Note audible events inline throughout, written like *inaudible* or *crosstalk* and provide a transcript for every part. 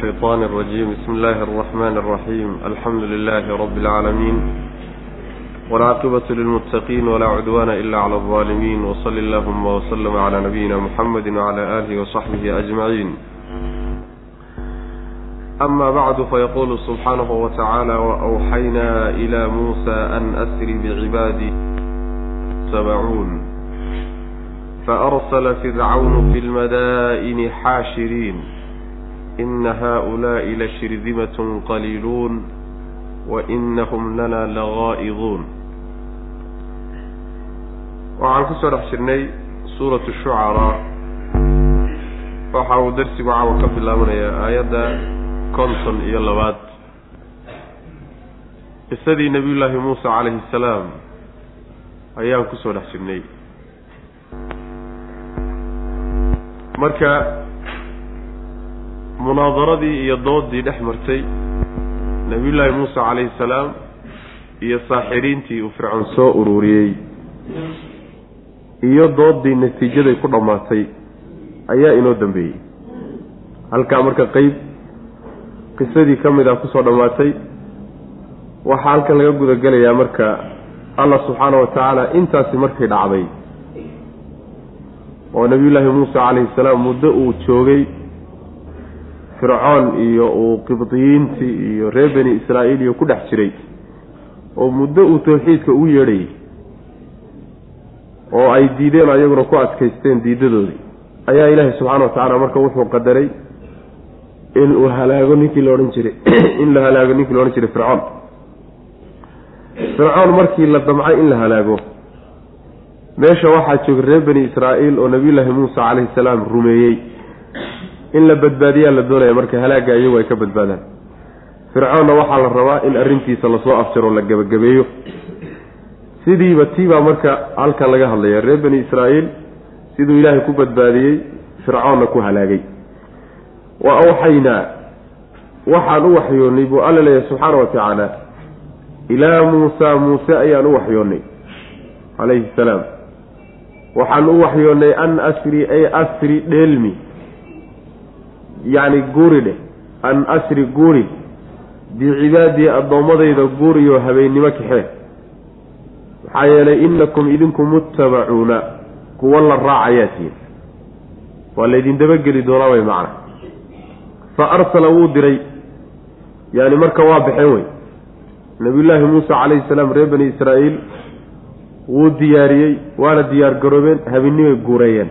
الشيطان الرجيم بسم الله الرحمن الرحيم الحمد لله رب العالمين والعاقبة للمتقين ولا عدوان إلا على الظالمين وصل اللهم وسلم على نبينا محمد وعلى آله وصحبه أجمعين أما بعد فيقول سبحانه وتعالى وأوحينا إلى موسى أن أسر بعبادي سبعون فأرسل فرعون في المدائن حاشرين إن هؤلاء لشرذمة قليلون وإنهم لنا لغائظون waxaan ku soo dhex jirnay suuratu shucaraa waxa uu darsigu caawa ka bilaabanayaa aayadda konton iyo labaad qisadii nebiyullaahi muuse calayhi salaam ayaan ku soo dhex jirnay marka munaadaradii iyo doodii dhex martay nebiyullaahi muuse calayhi salaam iyo saaxiriintii uu fircoon soo ururiyey iyo doodii natiijaday ku dhammaatay ayaa inoo dambeeyey. Halkaa marka qeyb qisadii ka mid ah ku soo dhammaatay waxaa halkan laga gudagelayaa marka allah subxaana wa tacaala intaasi markay dhacday. Oo nebiyullaahi muuse calayhi salaam muddo uu joogay fircoon iyo uu qibdiyiintii iyo reer bani israa'iil iyo ku dhex jiray oo muddo uu tawxiidka ugu yeedhayay oo ay diideen ayaguna ku adkaysteen diidadoodii ayaa ilaahay subxaana wa tacaala marka wuxuu qadaray in uu halaago ninkii la odhan jiray *clears throat* in la halaago ninkii la odhan jiray fircoon. Fircoon markii la damcay in la halaago meesha waxaa jooga reer bani israa'iil oo nabiyullaahi muuse calayhi salaam rumeeyey in la badbaadiyaa la doonaya marka halaagga iyagu ay ka badbaadaan. Fircoonna waxaa la rabaa in arrintiisa la soo afjaro la gebagabeeyo sidiiba tiibaa marka halkan laga hadlaya reer bani israa'iil siduu ilaahay ku badbaadiyey fircoonna ku halaagay. Wa awxaynaa waxaan u waxyoonnay buu alla leeyahay subxaana wa tacaala ilaa muusaa muuse ayaan u waxyoonnay calayhi salaam. Waxaan u waxyoonnay an asri ay asri dheelmi yacni guuri dheh an asri guuri bicibaadii addoommadayda guuriyoo habeennimo kaxee maxaa yeelay innakum idinku muttabacuuna kuwa la raacayaa tihin waa laydin dabageli doonaa way macna. Fa arsala wuu diray yaani marka waa baxeen wey nabiyullaahi muuse calayhi salaam reer bani israa'iil wuu diyaariyey waana diyaar garoobeen habeennimay guureeyeen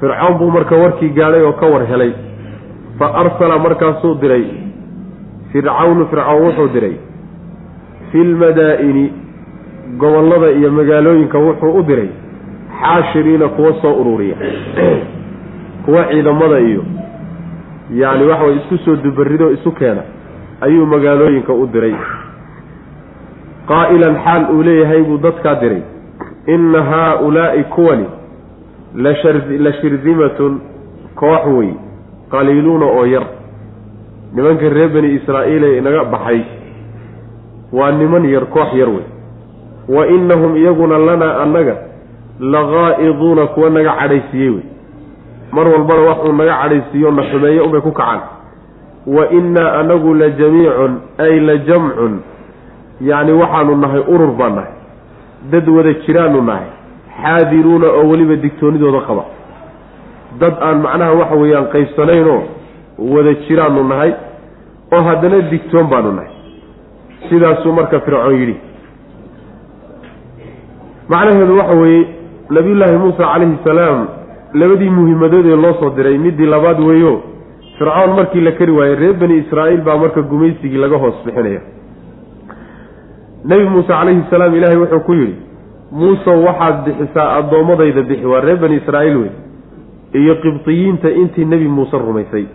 fircoon buu marka warkii gaadhay oo ka war helay. Fa arsala markaasuu diray. Fircawnu fircoon wuxuu diray. Fi lmadaa'ini gobollada iyo magaalooyinka wuxuu u diray. Xaashiriina kuwa soo ururiya *clears throat* kuwa ciidamada iyo yacni waxa way isku soo dubaridoo isu keena ayuu magaalooyinka u diray. Qaa'ilan xaal uu leeyahay buu dadkaa diray. Inna haa-ulaa'i kuwani la shirdimatun koox wey qaliiluuna oo yar. Nimanka reer bani israa'iile inaga baxay waa niman yar koox yar wey wa innahum iyaguna lanaa annaga laqaa'iduuna kuwa naga cadhaysiiyey wey mar walbana waxuu naga cadhaysiiyo na xumeeye unbay ku kacaan. Wa innaa anagu la jamiicun ay la jamcun. Yacni waxaanu nahay urur baan nahay. Dad wada jiraanu nahay xaadiruuna oo weliba digtoonidooda qaba. Dad aan macnaha waxa weeyaan qaybsanaynoo wada jiraanu nahay oo haddana digtoon baanu nahay. Sidaasuu marka fircoon yidhi. Macnaheedu waxa weeye nabiyullaahi muusa calayhi salaam labadii muhimadood ee loo soo diray midii labaad weeyo fircoon markii la kari waayey reer bani israa'iil baa marka gumaysigii laga hoos bixinaya. Nebi muuse calayhi salaam ilaahay wuxuu ku yidhi muusow waxaad bixisaa addoommadayda bixi waa reer bani israa'iil wey iyo qibdiyiinta intii nebi muuse rumaysay.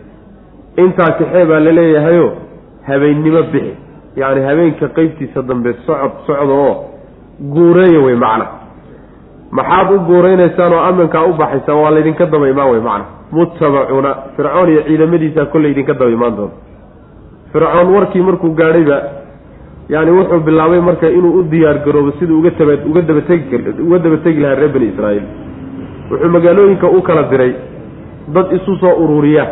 Intaa kaxee baa la leeyahayo habeennimo bixi yacni habeenka qeybtiisa dambe socod socda oo guureeya wey macna. Maxaad u guuraynaysaan oo amminkaa u baxaysaan waa laydinka daba imaan wey macna. Muttabacuuna fircoon iyo ciidamadiisaa kolley idinka daba imaan doona. Fircoon warkii markuu gaadhayba yani wuxuu bilaabay marka inuu u diyaar garoobo siduu uga taba uga dabategi lahaa reer bani israa'iil. Wuxuu magaalooyinka u kala diray dad isu soo ururiya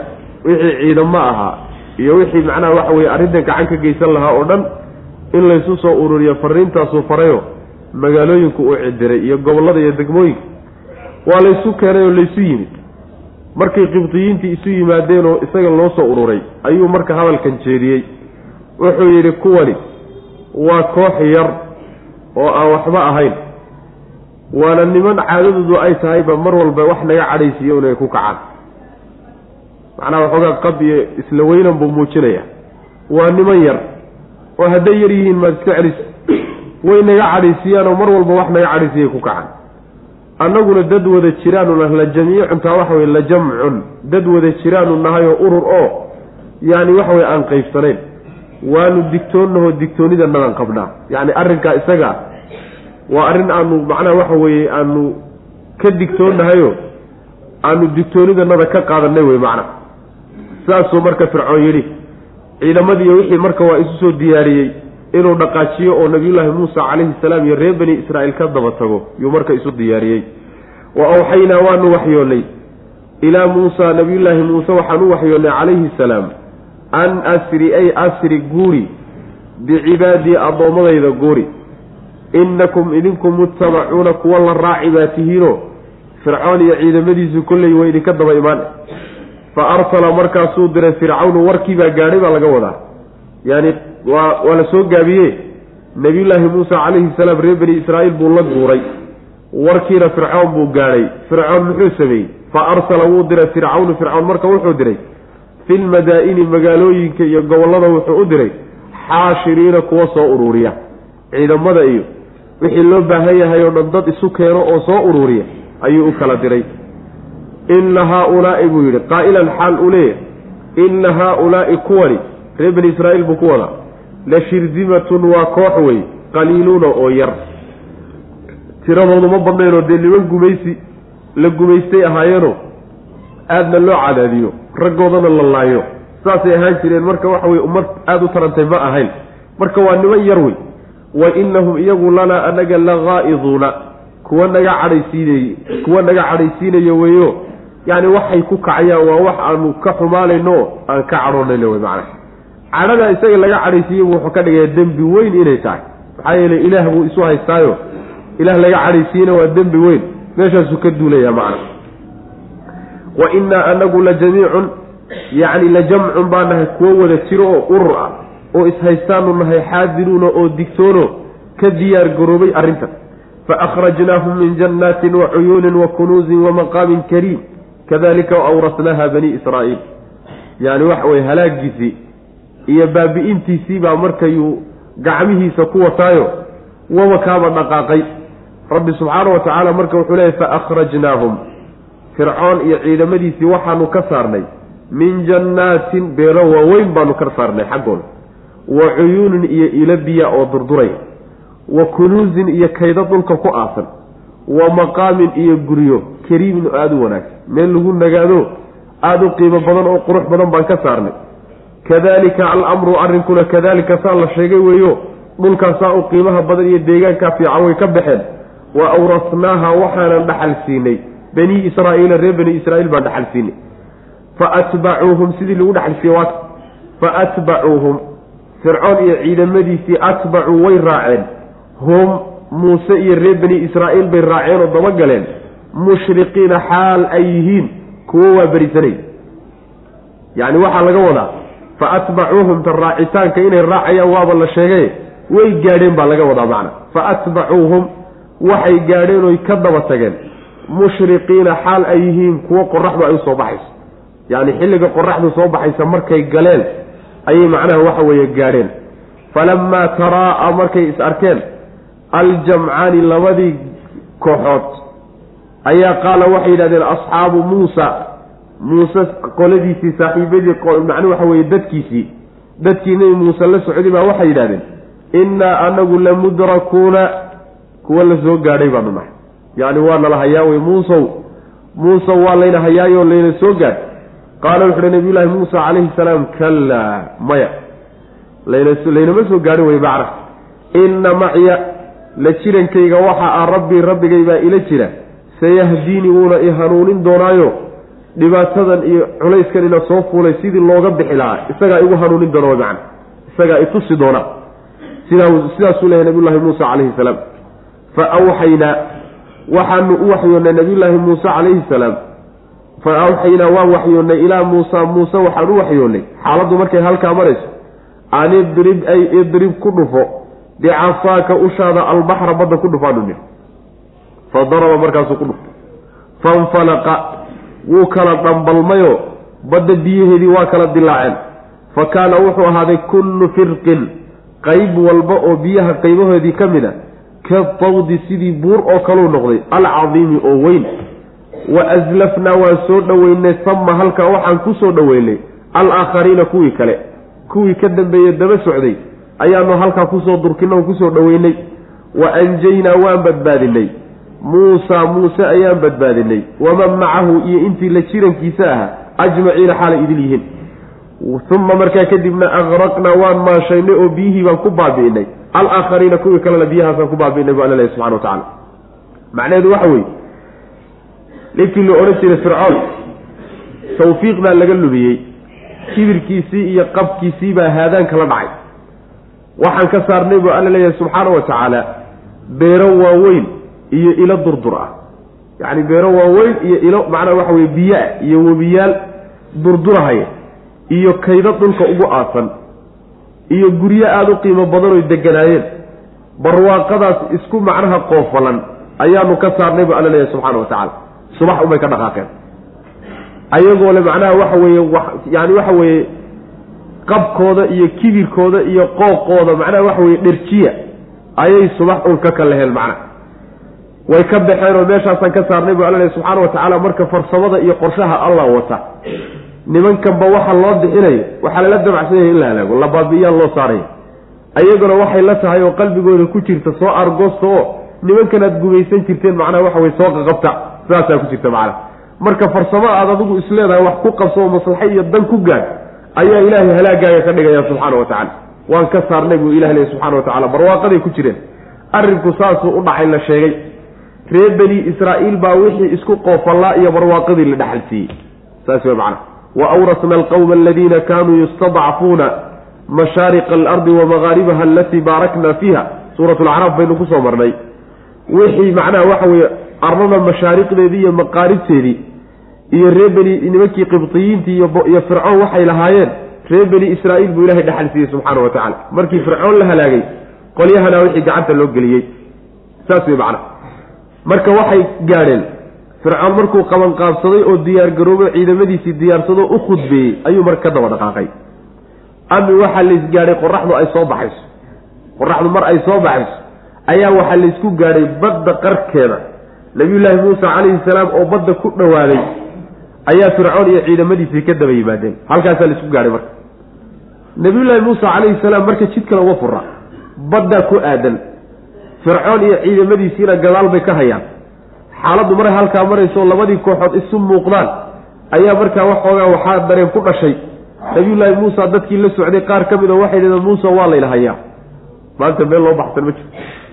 wixii ciidamo ahaa iyo wixii macnaha waxa weye arrintan gacan ka geysan lahaa oo dhan in laysu soo ururiyo fariintaasuu farayo magaalooyinku uu cidiray iyo gobollada iyo degmooyinka. Waa laysu keenay oo laysu yimid. Markay qibdiyiintii isu yimaadeen oo isaga loo soo ururay ayuu marka hadalkan jeediyey. Wuxuu yidhi kuwani waa koox yar oo aan waxba ahayn. Waana niman caadadoodu ay tahayba mar walba wax naga cadhaysiiyo inay ku kacaan. Macnaha waxoogaa qab iyo isla weynan buu muujinaya waa niman yar oo hadday yar yihiin maad iska celisa way naga cadhaysiiyaanoo mar walba wax naga cadhaysiiyay ku kacaan. Annaguna dad wada jiraanu nah la jamiicuntaa waxa weye la jamcun. Dad wada jiraanu nahay oo urur oo yacni waxa weye aan qaybsanayn waanu digtoonnahoo digtoonidannadan qabnaa. Yacni arrinkaa isaga waa arrin aanu macnaha waxa weeye aanu ka digtoonnahayo aanu digtoonidanada ka qaadanay wey macna. Saasuu marka fircoon yidhi ciidamadiiyo wixii marka waa isu soo diyaariyey inuu dhaqaajiyo oo nabiyullaahi muusa calayhi salaam iyo reer bani israa'iil ka daba tago yuu marka isu diyaariyey. Wa awxaynaa waanu waxyoonnay ilaa muusa nabiyullaahi muuse waxaan u waxyoonnay calayhi salaam an asri ay asri guuri bicibaadii addoommadayda guuri. Innakum idinku mutabacuuna kuwa la raaci baa tihiinoo fircoon iyo ciidamadiisu kolley waa idinka daba imaan. Fa arsala markaasuu diray fircawnu warkii baa gaadhay baa laga wadaa. Yaani waa waa la soo gaabiye nabiyullaahi muuse calayhi salaam reer bani israa'iil buu la guuray. Warkiina fircoon buu gaadhay. Fircoon muxuu sameeyey? Fa arsala wuu diray fircawnu fircoon marka wuxuu diray fi lmadaa'ini magaalooyinka iyo gobollada wuxuu u diray xaashiriina kuwa soo uruuriya. Ciidamada iyo wixii loo baahan yahay oo dhan dad isu keeno oo soo uruuriya ayuu u kala diray. Inna haa-ulaa'i buu yidhi qaa'ilan xaal uu leeyahay. Inna haa-ulaa'i kuwani reer bani israa'iil buu ku wadaa la shirdimatun waa koox wey qaliiluuna oo yar. Tiradoodu ma badnaynoo dee niman gumaysi la gumaystay ahaayeenoo aadna loo cadaadiyo raggoodana la laayo. Saasay ahaan jireen marka waxa weye ummad aada u tarantay ma ahayn. Marka waa niman yar wey wa innahum iyagu lanaa anaga la haa'iduuna kuwa naga cadhaysiinay kuwa naga cadhaysiinaya weeyo. Yacni waxay ku kacayaan waa wax aanu ka xumaanayno aan ka cadhoonayno wey macana cadhada isaga laga cadhaysiiye wuxuu ka dhigayaa dembi weyn inay tahay. Maxaa yeelay ilaah buu isu haystaayo. Ilaah laga cadhaysiiyena waa dembi weyn. Meeshaasuu ka duulaya macana wa innaa anagu la jamiicun yacni la jamcun baa nahay kuwo wada jiro oo urur ah oo ishaystaanu nahay xaadiruuna oo digtoono ka diyaar garoobay arrintan. Fa akhrajnaahum min jannaatin wa cuyuunin wa kunuusin wa maqaamin kariim. Kadalika awrasnaaha bani israa'iil. Yacni waxa weye halaagiisii iyo baabi'intiisii baa markayuu gacmihiisa ku wataayo waba kaaba dhaqaaqay. Rabbi subxaana wa tacaala marka wuxuu leeyahy fa akhrajnaahum fircoon iyo ciidamadiisii waxaanu ka saarnay. Min jannaatin beero waaweyn baanu ka saarnay xaggooda wa cuyuunin iyo ilo biya oo durduray. Wa kunuusin iyo kaydo dhulka ku aasan wa maqaamin iyo guryo kariimin oo aada u wanaagsan. Meel lagu nagaado aada u qiimo badan oo qurux badan baan ka saarnay. Kadalika alamru arrinkuna kadalika saa la sheegay weeyo dhulkaasaa u qiimaha badan iyo deegaankaa fiican way ka baxeen. Wa awrasnaaha waxaanan dhaxal siinay banii israa'iila reer bani israa'iil baan dhaxal siinay. Fa atbacuuhum sidii lagu dhaxal siiyey waata fa atbacuuhum fircoon iyo ciidamadiisii atbacuu way raaceen. Hum muuse iyo reer bani israa'iil bay raaceen oo dabagaleen mushriqiina xaal ay yihiin kuwo waa berisanay. Yacni waxaa laga wadaa fa atbacuuhum ta raacitaanka inay raacayaan waaba la sheegay way gaadheen baa laga wadaa macna. Fa atbacuuhum waxay gaadheen oy ka daba tageen mushriqiina xaal ay yihiin kuwo qoraxdu ay u soo baxayso. Yacni xilliga qoraxdu soo baxaysa markay galeen ayay macnaha waxa weeye gaadheen. Falamaa taraa'a markay is arkeen aljamcaani labadii kooxood ayaa qaala waxay yidhahdeen asxaabu muusa. Muuse qoladiisii saaxiibadii macnuu waxa weeye dadkiisii dadkii nebi muuse la socday baa waxay yidhahdeen innaa anagu lamudrakuuna kuwa la soo gaadhay baanu nahay yacni waa nala hayaa wey muusow. Muusow waa layna hayaayoo layna soo gaadh qaala wuxu uhi nabiyullaahi muusa calayhi salaam kallaa maya. Laynama soo gaadhin wey macna inna macya la jirankayga waxa ah rabbii rabbigay baa ila jira. Sayahdiini wuuna i hanuunin doonaayo. Dhibaatadan iyo culayskan ina soo fuulay sidii looga bixi lahaa. Isagaa igu hanuunin doona macana isagaa itusi doona. Sidaa sidaasuu leeyahay nabiyullaahi muusa calayhi salaam. Fa awxaynaa waxaanu u waxyoonnay nabiyullaahi muuse calayhi salaam. Fa awxaynaa waan waxyoonnay ilaa muusa muuse waxaan u waxyoonnay. Xaaladdu markay halkaa marayso an idrib ay idrib ku dhufo bicasaaka ushaada albaxra badda ku dhufaanu nir fa daraba markaasuu ku dhuftay. Fanfalaqa wuu kala dhambalmayoo badda biyaheedii waa kala dilaaceen. Fa kaana wuxuu ahaaday kullu firqin qayb walba oo biyaha qaybahoodii ka mid a ka tawdi sidii buur oo kaluu noqday alcadiimi oo weyn. Wa aslafnaa waan soo dhoweynay sama halkaa waxaan ku soo dhoweynay alaakhariina kuwii kale. Kuwii ka dambeeye daba socday ayaanu halkaa ku soo durkinna o ku soo dhoweynay. Wa anjaynaa waan badbaadinay muusa muuse ayaan badbaadinay waman macahu iyo intii la jirankiisa ahaa ajmaciina xaalay idil yihiin uma markaa kadibna aqraqnaa waan maashaynay oo biyihii baan ku baabi'inay alaakhariina kuwii kalena biyahaasaan ku baabi'inay bu alla lehy subxana wa tacala macnaheedu waxa weeye ninkii la odhan jiray fircoon tawfiiq baa laga lumiyey kibirkiisii iyo qabkiisii baa haadaanka la dhacay. Waxaan ka saarnay buu alla leeyahay subxaana wa tacaala beero waaweyn iyo ilo durdur ah. Yacni beero waaweyn iyo ilo macnaa waxa weye biyo-ah iyo webiyaal durdurahaya iyo kaydo dhulka ugu aasan iyo guryo aada u qiimo badan oy deganaayeen barwaaqadaas isku macnaha qoofalan ayaanu ka saarnay buu alla leeyahay subxaana wa tacaala. Subax unbay ka dhaqaaqeen. Ayagoo le macnaha waxa weeye yani waxa weeye qabkooda iyo kibirkooda iyo qooqooda macnaha waxa weye dherjiya ayay subax un ka kaleheen macnaha way ka baxeen oo meeshaasaan ka saarnay bu alla leh subxaana watacaala marka farsamada iyo qorshaha allah wata nimankanba waxa loo bixinayo waxaa lala dabacsan yahay in la halaago la baabi'iyaan loo saaraya. Ayaguna waxay la tahay oo qalbigooda ku jirta soo argoosta oo nimankan aad gumaysan jirteen macnaha waxa weye soo qaqabta saasaa ku jirta macnaha. Marka farsamo aad adigu isleedahay wax ku qabso oo maslaxa iyo dan ku gaad ayaa ilaahay halaagaaga ka dhigaya subxaana wa tacala waan ka saarnay buu ilah leey subxana wa tacala barwaaqaday ku jireen. Arrinku saasuu u dhacay la sheegay. Reer bani israa'iil baa wixii isku qoofallaa iyo barwaaqadii la dhexal siiyey. Saas wey macana awrasna alqawma aladiina kaanuu yustadcafuuna mashaariqa alardi wa magaaribaha alatii baarakna fiiha suurat lacraaf baynu marnay wixii macnaha waxa weeye arlada mashaariqdeedii iyo maqaaribteedii iyo reer beni nimankii qibdiyiintii iyo fircoon waxay lahaayeen reer beni israa'iil buu ilahay dhexal siiyey subxaana wa tacala markii fircoon la halaagay qolyahana wixii gacanta loo geliyey saas wey macna marka waxay gaadheen fircoon markuu qabanqaabsaday oo diyaar garoobo ciidamadiisii diyaarsado u khudbeeyey ayuu marka ka daba dhaqaaqay. Ami waxaa laysgaadhay qoraxdu ay soo baxayso. Qoraxdu mar ay soo baxayso ayaa waxaa laysku gaadhay badda qarkeeda. Nabiyullaahi muuse calayhi salaam oo badda ku dhowaaday ayaa fircoon iyo ciidamadiisii ka daba yimaadeen. Halkaasaa la isku gaadhay marka. Nabiyullaahi muuse calayhi salaam marka jidkale uga fura baddaa ku aadan. Fircoon iyo ciidamadiisiina gadaal bay ka hayaan xaaladdu maray halkaa marayso labadii kooxood isu muuqdaan. Ayaa markaa waxoogaa waxaa dareen ku dhashay. Nabiyullaahi muusa dadkii la socday qaar ka mid a waxay dhaheen muuse waa layna hayaa. Maanta meel loo baxsan ma jirto.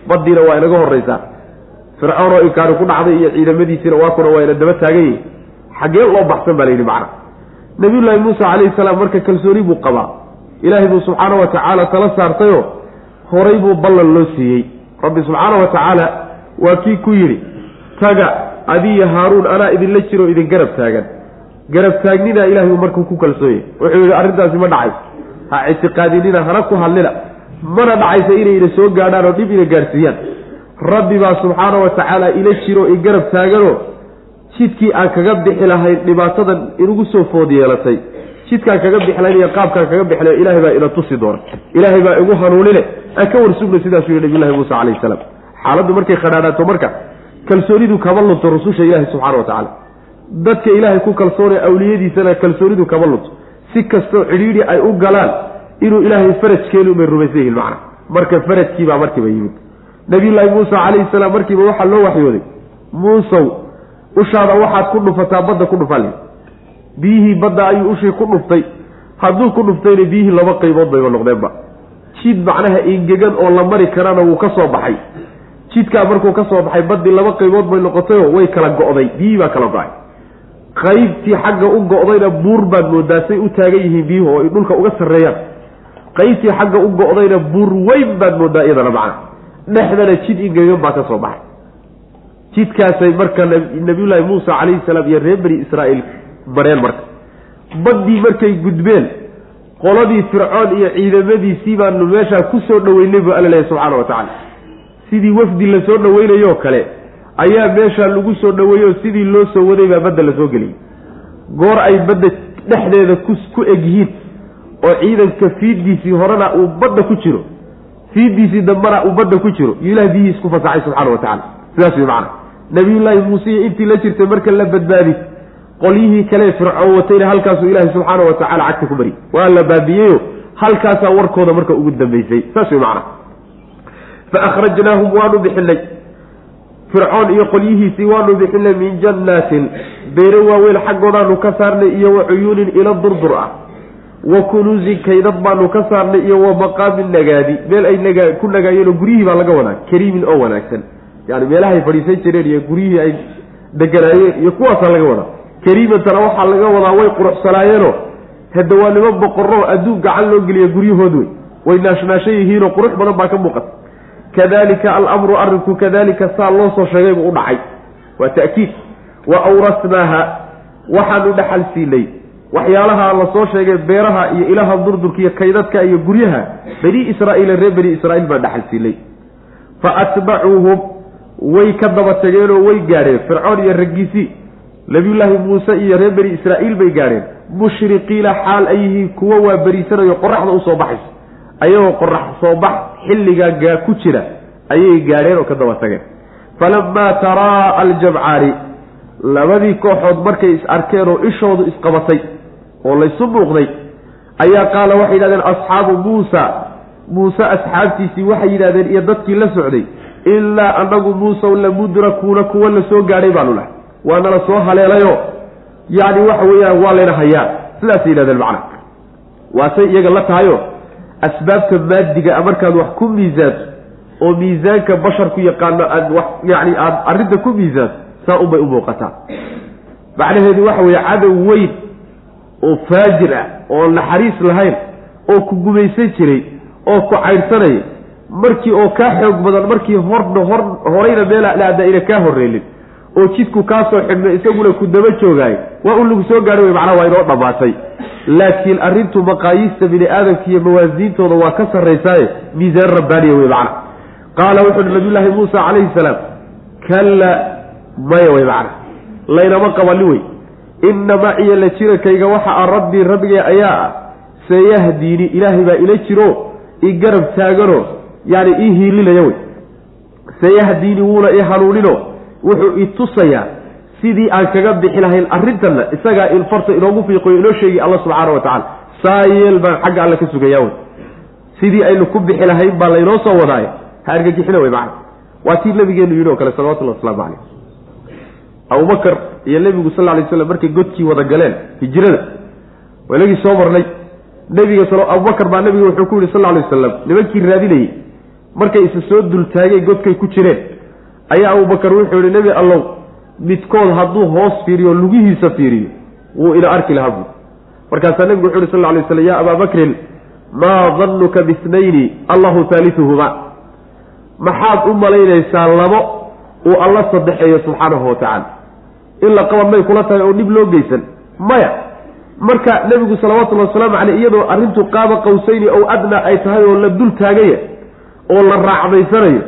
Baddiina waa inaga horraysaa. Fircoon oo inkaari ku dhacday iyo ciidamadiisiina waa kuna waa ina daba taagan yihiin xaggee loo baxsan baa la yidhi macna. Nabiyullaahi muuse calayhi salaam marka kalsooni buu qabaa. Ilaahay buu subxaana wa tacaala tala saartayoo horay buu ballan loo siiyey. Rabbi subxaana wa tacaala waa kii ku yidhi taga adiyo haaruun anaa idinla jiro idin garab taagan. Garab taagnidaa ilahay uu markuu ku kalsooyay wuxuu yidhi arrintaasi ma dhacayso. Ha ictiqaadinina hana ku hadlina. Mana dhacaysa inayna soo gaadhaan oo dhib ina gaadhsiiyaan rabbi baa subxaana wa tacaala ila jiro i garab taaganoo jidkii aan kaga bixi lahayn dhibaatadan inugu soo food yeelatay. Jidkaan kaga bixi lahayn iyo qaabkaan kaga bixi lahayn ilahay baa ina tusi doona. Ilaahay baa igu hanuunine aan ka warsugna sidaasuu yihi nabiyullahi muuse calayhi salaam. Xaaladdu markay khadhaadhaato marka kalsoonidu kama lunto rususha ilaahay subxana wa tacaala. Dadka ilaahay ku kalsoonaya awliyadiisana kalsoonidu kama lunto si kastoo cidhiidhi ay u galaan inuu ilaahay farajkeenu bay rumaysan yihiin macna. Marka farajkiibaa markiiba yimid. Nabiyullaahi muuse calayhi salaam markiiba waxaa loo waxyooday. Muusow ushaada waxaad ku dhufataa badda ku dhufali biyihii badda ayuu ushii ku dhuftay. Hadduu ku dhuftayna biyihii laba qaybood bayba noqdeenba. Jid macnaha ingegan oo la mari karana wuu ka soo baxay jidkaa markuu ka soo baxay baddii laba qaybood bay noqotayoo way kala go'day. Biyihii baa kala go'ay. Qaybtii xagga u go-dayna buur baad moodaa say u taagan yihiin biyuhu oo ay dhulka uga sarreeyaan. Qaybtii xagga u go-dayna buur weyn baad moodaa iyadana macna dhexdana jid ingegan baa ka soo baxay. Jidkaasay marka nabiyullaahi muusa calayhi salaam iyo reer bani israa'iil mareen marka. Baddii markay gudbeen qoladii fircoon iyo ciidamadiisii baanu meeshaa ku soo dhoweynay buu alla leeyahy subxaana wa tacaala sidii wafdi la soo dhoweynayo kale ayaa meeshaa lagu soo dhoweeyey oo sidii loo soo waday baa badda la soo geliyey. Goor ay badda dhexdeeda ku egyihiin oo ciidanka fiiddiisii horena uu badda ku jiro fiiddiisii dambena uu badda ku jiro iyo ilaah biyihiis ku fasaxay subxaana wa tacala sidaas wey macana nabiyullaahi muuse iyo intii la jirtay marka la badbaadi qolyihii kale fircoon watayna halkaasuu ilaahay subxaana wa tacala cagta ku bari. Waa la baabiyeyo halkaasaa warkooda marka ugu dambeysay. Saas wey macana fa akhrajnaahum waanu bixinay fircoon iyo qolyihiisii waanu bixinay min jannaatin beero waaweyn xaggoodaanu ka saarnay iyo wa cuyuunin ilo durdur ah wa kunuusin kaydad baanu ka saarnay iyo wa maqaamin nagaadi meel ay nagaa ku nagaayeen guryihii baa laga wadaa kariimin oo wanaagsan yani meelahay fadhiisan jireen iyo guryihii ay deganaayeen iyo kuwaasaa laga wadaa kariimantana waxaa laga wadaa way quruxsanaayeeno hade waa niman boqorro adduun gacan loo geliya guryahood wey way naashnaashan yihiinoo qurux badan baa ka muuqata kadalika alamru arrinku kadalika saa loo soo sheegay buu u dhacay. Waa ta'kiid. Wa awrasnaaha. Waxaanu dhaxal siinay. Waxyaalaha la soo sheegay beeraha iyo ilaha durdurka iyo kaydadka iyo guryaha bani israa'iila reer bani israa'iil baan dhaxal siinay. Fa atbacuuhum way ka daba tageenoo way gaadheen. Fircoon iyo raggiisii nabiyullaahi muuse iyo reer bani israa'iil bay gaadheen. Mushriqiina xaal ay yihiin kuwo waa beriisanayo qoraxda u soo baxayso ayagoo qorax soo bax xilligaa gaa ku jira ayay gaadheen oo ka daba tageen. Falamaa taraa aljamcaani labadii kooxood markay is arkeen oo ishoodu isqabatay oo laysu muuqday ayaa qaala waxay yidhahdeen asxaabu muusa. Muuse asxaabtiisii waxay yidhahdeen iyo dadkii la socday ilaa anagu muusaw lamudrakuuna kuwa la soo gaadhay baanu lahay waa nala soo haleelayo. Yacni waxa weeyaan waa layna hayaa. Sidaasay yidhahdeen macna. Waasay iyaga la tahayo asbaabta maadiga markaad wax ku miisaanto oo miisaanka basharku yaqaano aad wax yani aad arrinta ku miisaanto saa unbay u muuqataa. Macnaheedu waxa weeye cadow weyn oo faajir ah oo naxariis lahayn oo ku gumaysan jiray oo ku caydhsanaya markii oo kaa xoog badan markii horna hor horayna meel aada ina kaa horreelin oo jidku kaasoo xidhmay isaguna ku daba joogaay waa un lagu soo gaadho wey macnaha waa inoo dhammaatay. Laakiin arrintu maqaayiista bini aadamka iyo mawaasiintooda waa ka sarraysaaye miisaan rabbaaniya wey macna. Qaala wuxu uhi nabiyullaahi muusa calayhi salaam kalla maya wey macna. Laynama qabalin wey. Inna maciya la jirankayga waxa a rabbii rabbigay ayaa ah. Sayahdiini ilaahay baa ila jiro i garab taagano yani ii hiilinaya wey. Sayahdiini wuuna ii hanuunino wuxuu i tusayaa sidii aan kaga bixi lahayn arrintanna isagaa in farta inoogu fiiqoyo inoo sheegi alla subxaana wa tacala saa yeel baan xagga alle ka sugayaa wey. Sidii aynu ku bixi lahayn baa laynoo soo wadaayo. Ha argagixina wey macana waa tii nabigeenu yidhi oo kale salawatullahi waslamu caleyh abubakar iyo nebigu sal alay slam markay godkii wada galeen hijrada waynagii soo marnay. Nebiga abubakar baa nebiga wuxuu ku yihi sal alay wasalam nimankii raadinayey markay isa soo dultaageen godkay ku jireen ayaa abubakar wuxuu yihi nebi allow midkood hadduu hoos fiiriyo lugihiisa fiiriyo wuu ina arki lahaa buui markaasaa nebigu wuxu uhi sal lay slam ya abaa bakrin maa dannuka bisnayni allahu haalituhuma maxaad u malaynaysaa labo uu alla saddexeeyo subxaanahu watacaala in la qaban may kula tahay oo dhib loo geysan maya. Marka nebigu salawatullahi wasalaamu caleyh iyadoo arrintu qaaba qawsayni ow adna ay tahay oo la dul taagaya oo la raacdaysanayo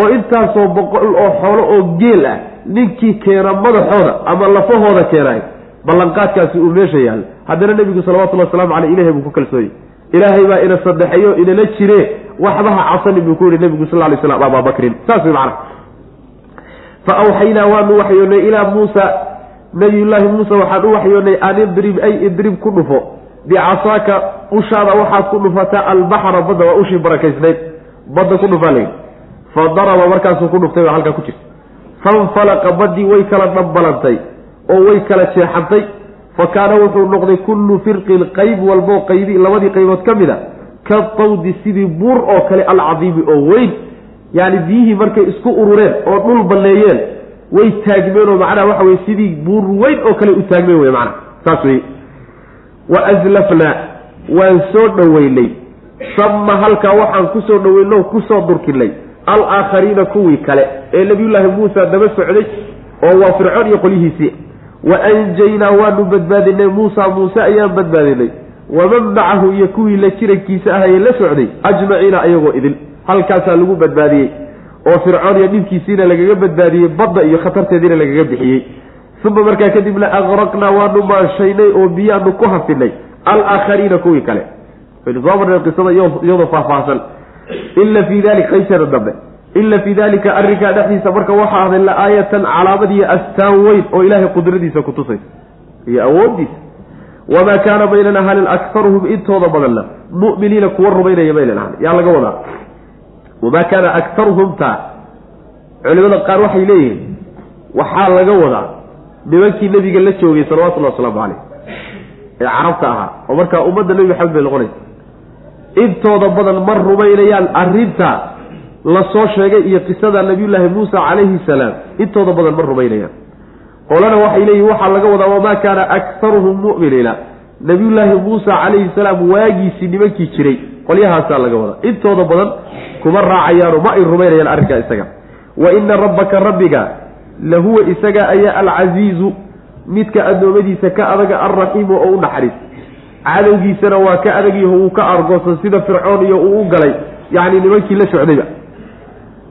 oo intaasoo boqol oo xoolo oo geel ah ninkii keena madaxooda ama lafahooda keenay ballanqaadkaasi uu meesha yaalla haddana nebigu salawatullahi waslamu caleyh ilahay buu ku kalsooyey ilaahay baa ina sadexeeyo inala jire. Waxbaha casani buu ku yihi nebigu sal lay slam abaabakrin saas way macana fa awxaynaa waanu waxyoonnay ilaa muusa. Nabiyullaahi muuse waxaan u waxyoonnay an idrib ay idrib ku dhufo. Bicasaaka ushaada waxaad ku dhufataa albaxra badda waa ushii barakaysnayd. Badda ku dhufaa layidhi fa daraba markaasuu ku dhuftay baa halkaa ku jirta fanfalaqa baddii way kala dhabbalantay oo way kala jeexantay. Fa kaana wuxuu noqday kullu firqin qayb walboo qaybi labadii qaybood ka mid a ka tawdi sidii buur oo kale alcadiimi oo weyn. Yacni biyihii markay isku urureen oo dhul balleeyeen way taagmeen oo macnaha waxa weye sidii buur weyn oo kale u taagmeen wey macnaha. Saas weye wa aslafnaa waan soo dhoweynay sama halkaa waxaan ku soo dhoweynay oo ku soo durkinay alaakhariina kuwii kale ee nabiyullaahi muusa daba socday oo waa fircoon iyo qolyihiisii wa anjaynaa waanu badbaadinay muusa muuse ayaan badbaadinay waman macahu iyo kuwii la jirankiisa ahayee la socday ajmaciina ayagoo idin halkaasaa lagu badbaadiyey oo fircoon iyo dhibkiisiina lagaga badbaadiyey badda iyo khatarteediina lagaga bixiyey. Uma markaa kadibna aqraqnaa waanu maanshaynay oo biyaanu ku hafinay alaakhariina kuwii kale. Soo marnay qisada iyadoo faahfaahsan ila fii dalika qaybteeda dambe ila fii dalika arrinkaa dhexdiisa marka waxaa ahday la aayatan calaamad iyo astaan weyn oo ilaahay qudradiisa kutusaysa iyo awoodiisa wamaa kaana maynan ahanin akaruhum intooda badanna mu'miniina kuwa rumaynaya maynan ahan yaa laga wadaa wamaa kaana akaruhum taa culimada qaar waxay leeyihiin waxaa laga wadaa nimankii nebiga la joogay salawatullahi wasalaamu caleyh ee carabta ahaa oo markaa ummadda nebi maxamed bay noqonaysa intooda badan ma rumaynayaan arrinta la soo sheegay iyo qisada nabiyullaahi muusa calayhi salaam. Intooda badan ma rumaynayaan. Qolana waxay leeyihiin waxaa laga wadaa wamaa kaana aktaruhum mu'miniina. Nabiyullaahi muusa calayhi salaam waagiisii nimankii jiray. Qolyahaasaa laga wadaa. Intooda badan kuma raacayaano ma ay rumaynayaan arrinkaa isaga. Wa ina rabbaka rabbiga lahuwa isaga ayaa alcasiizu midka addoommadiisa ka adaga alraxiimu oo u naxariis cadowgiisana waa ka adagyaho uu ka argoosan sida fircoon iyo uu u galay. Yacni nimankii la socdayba.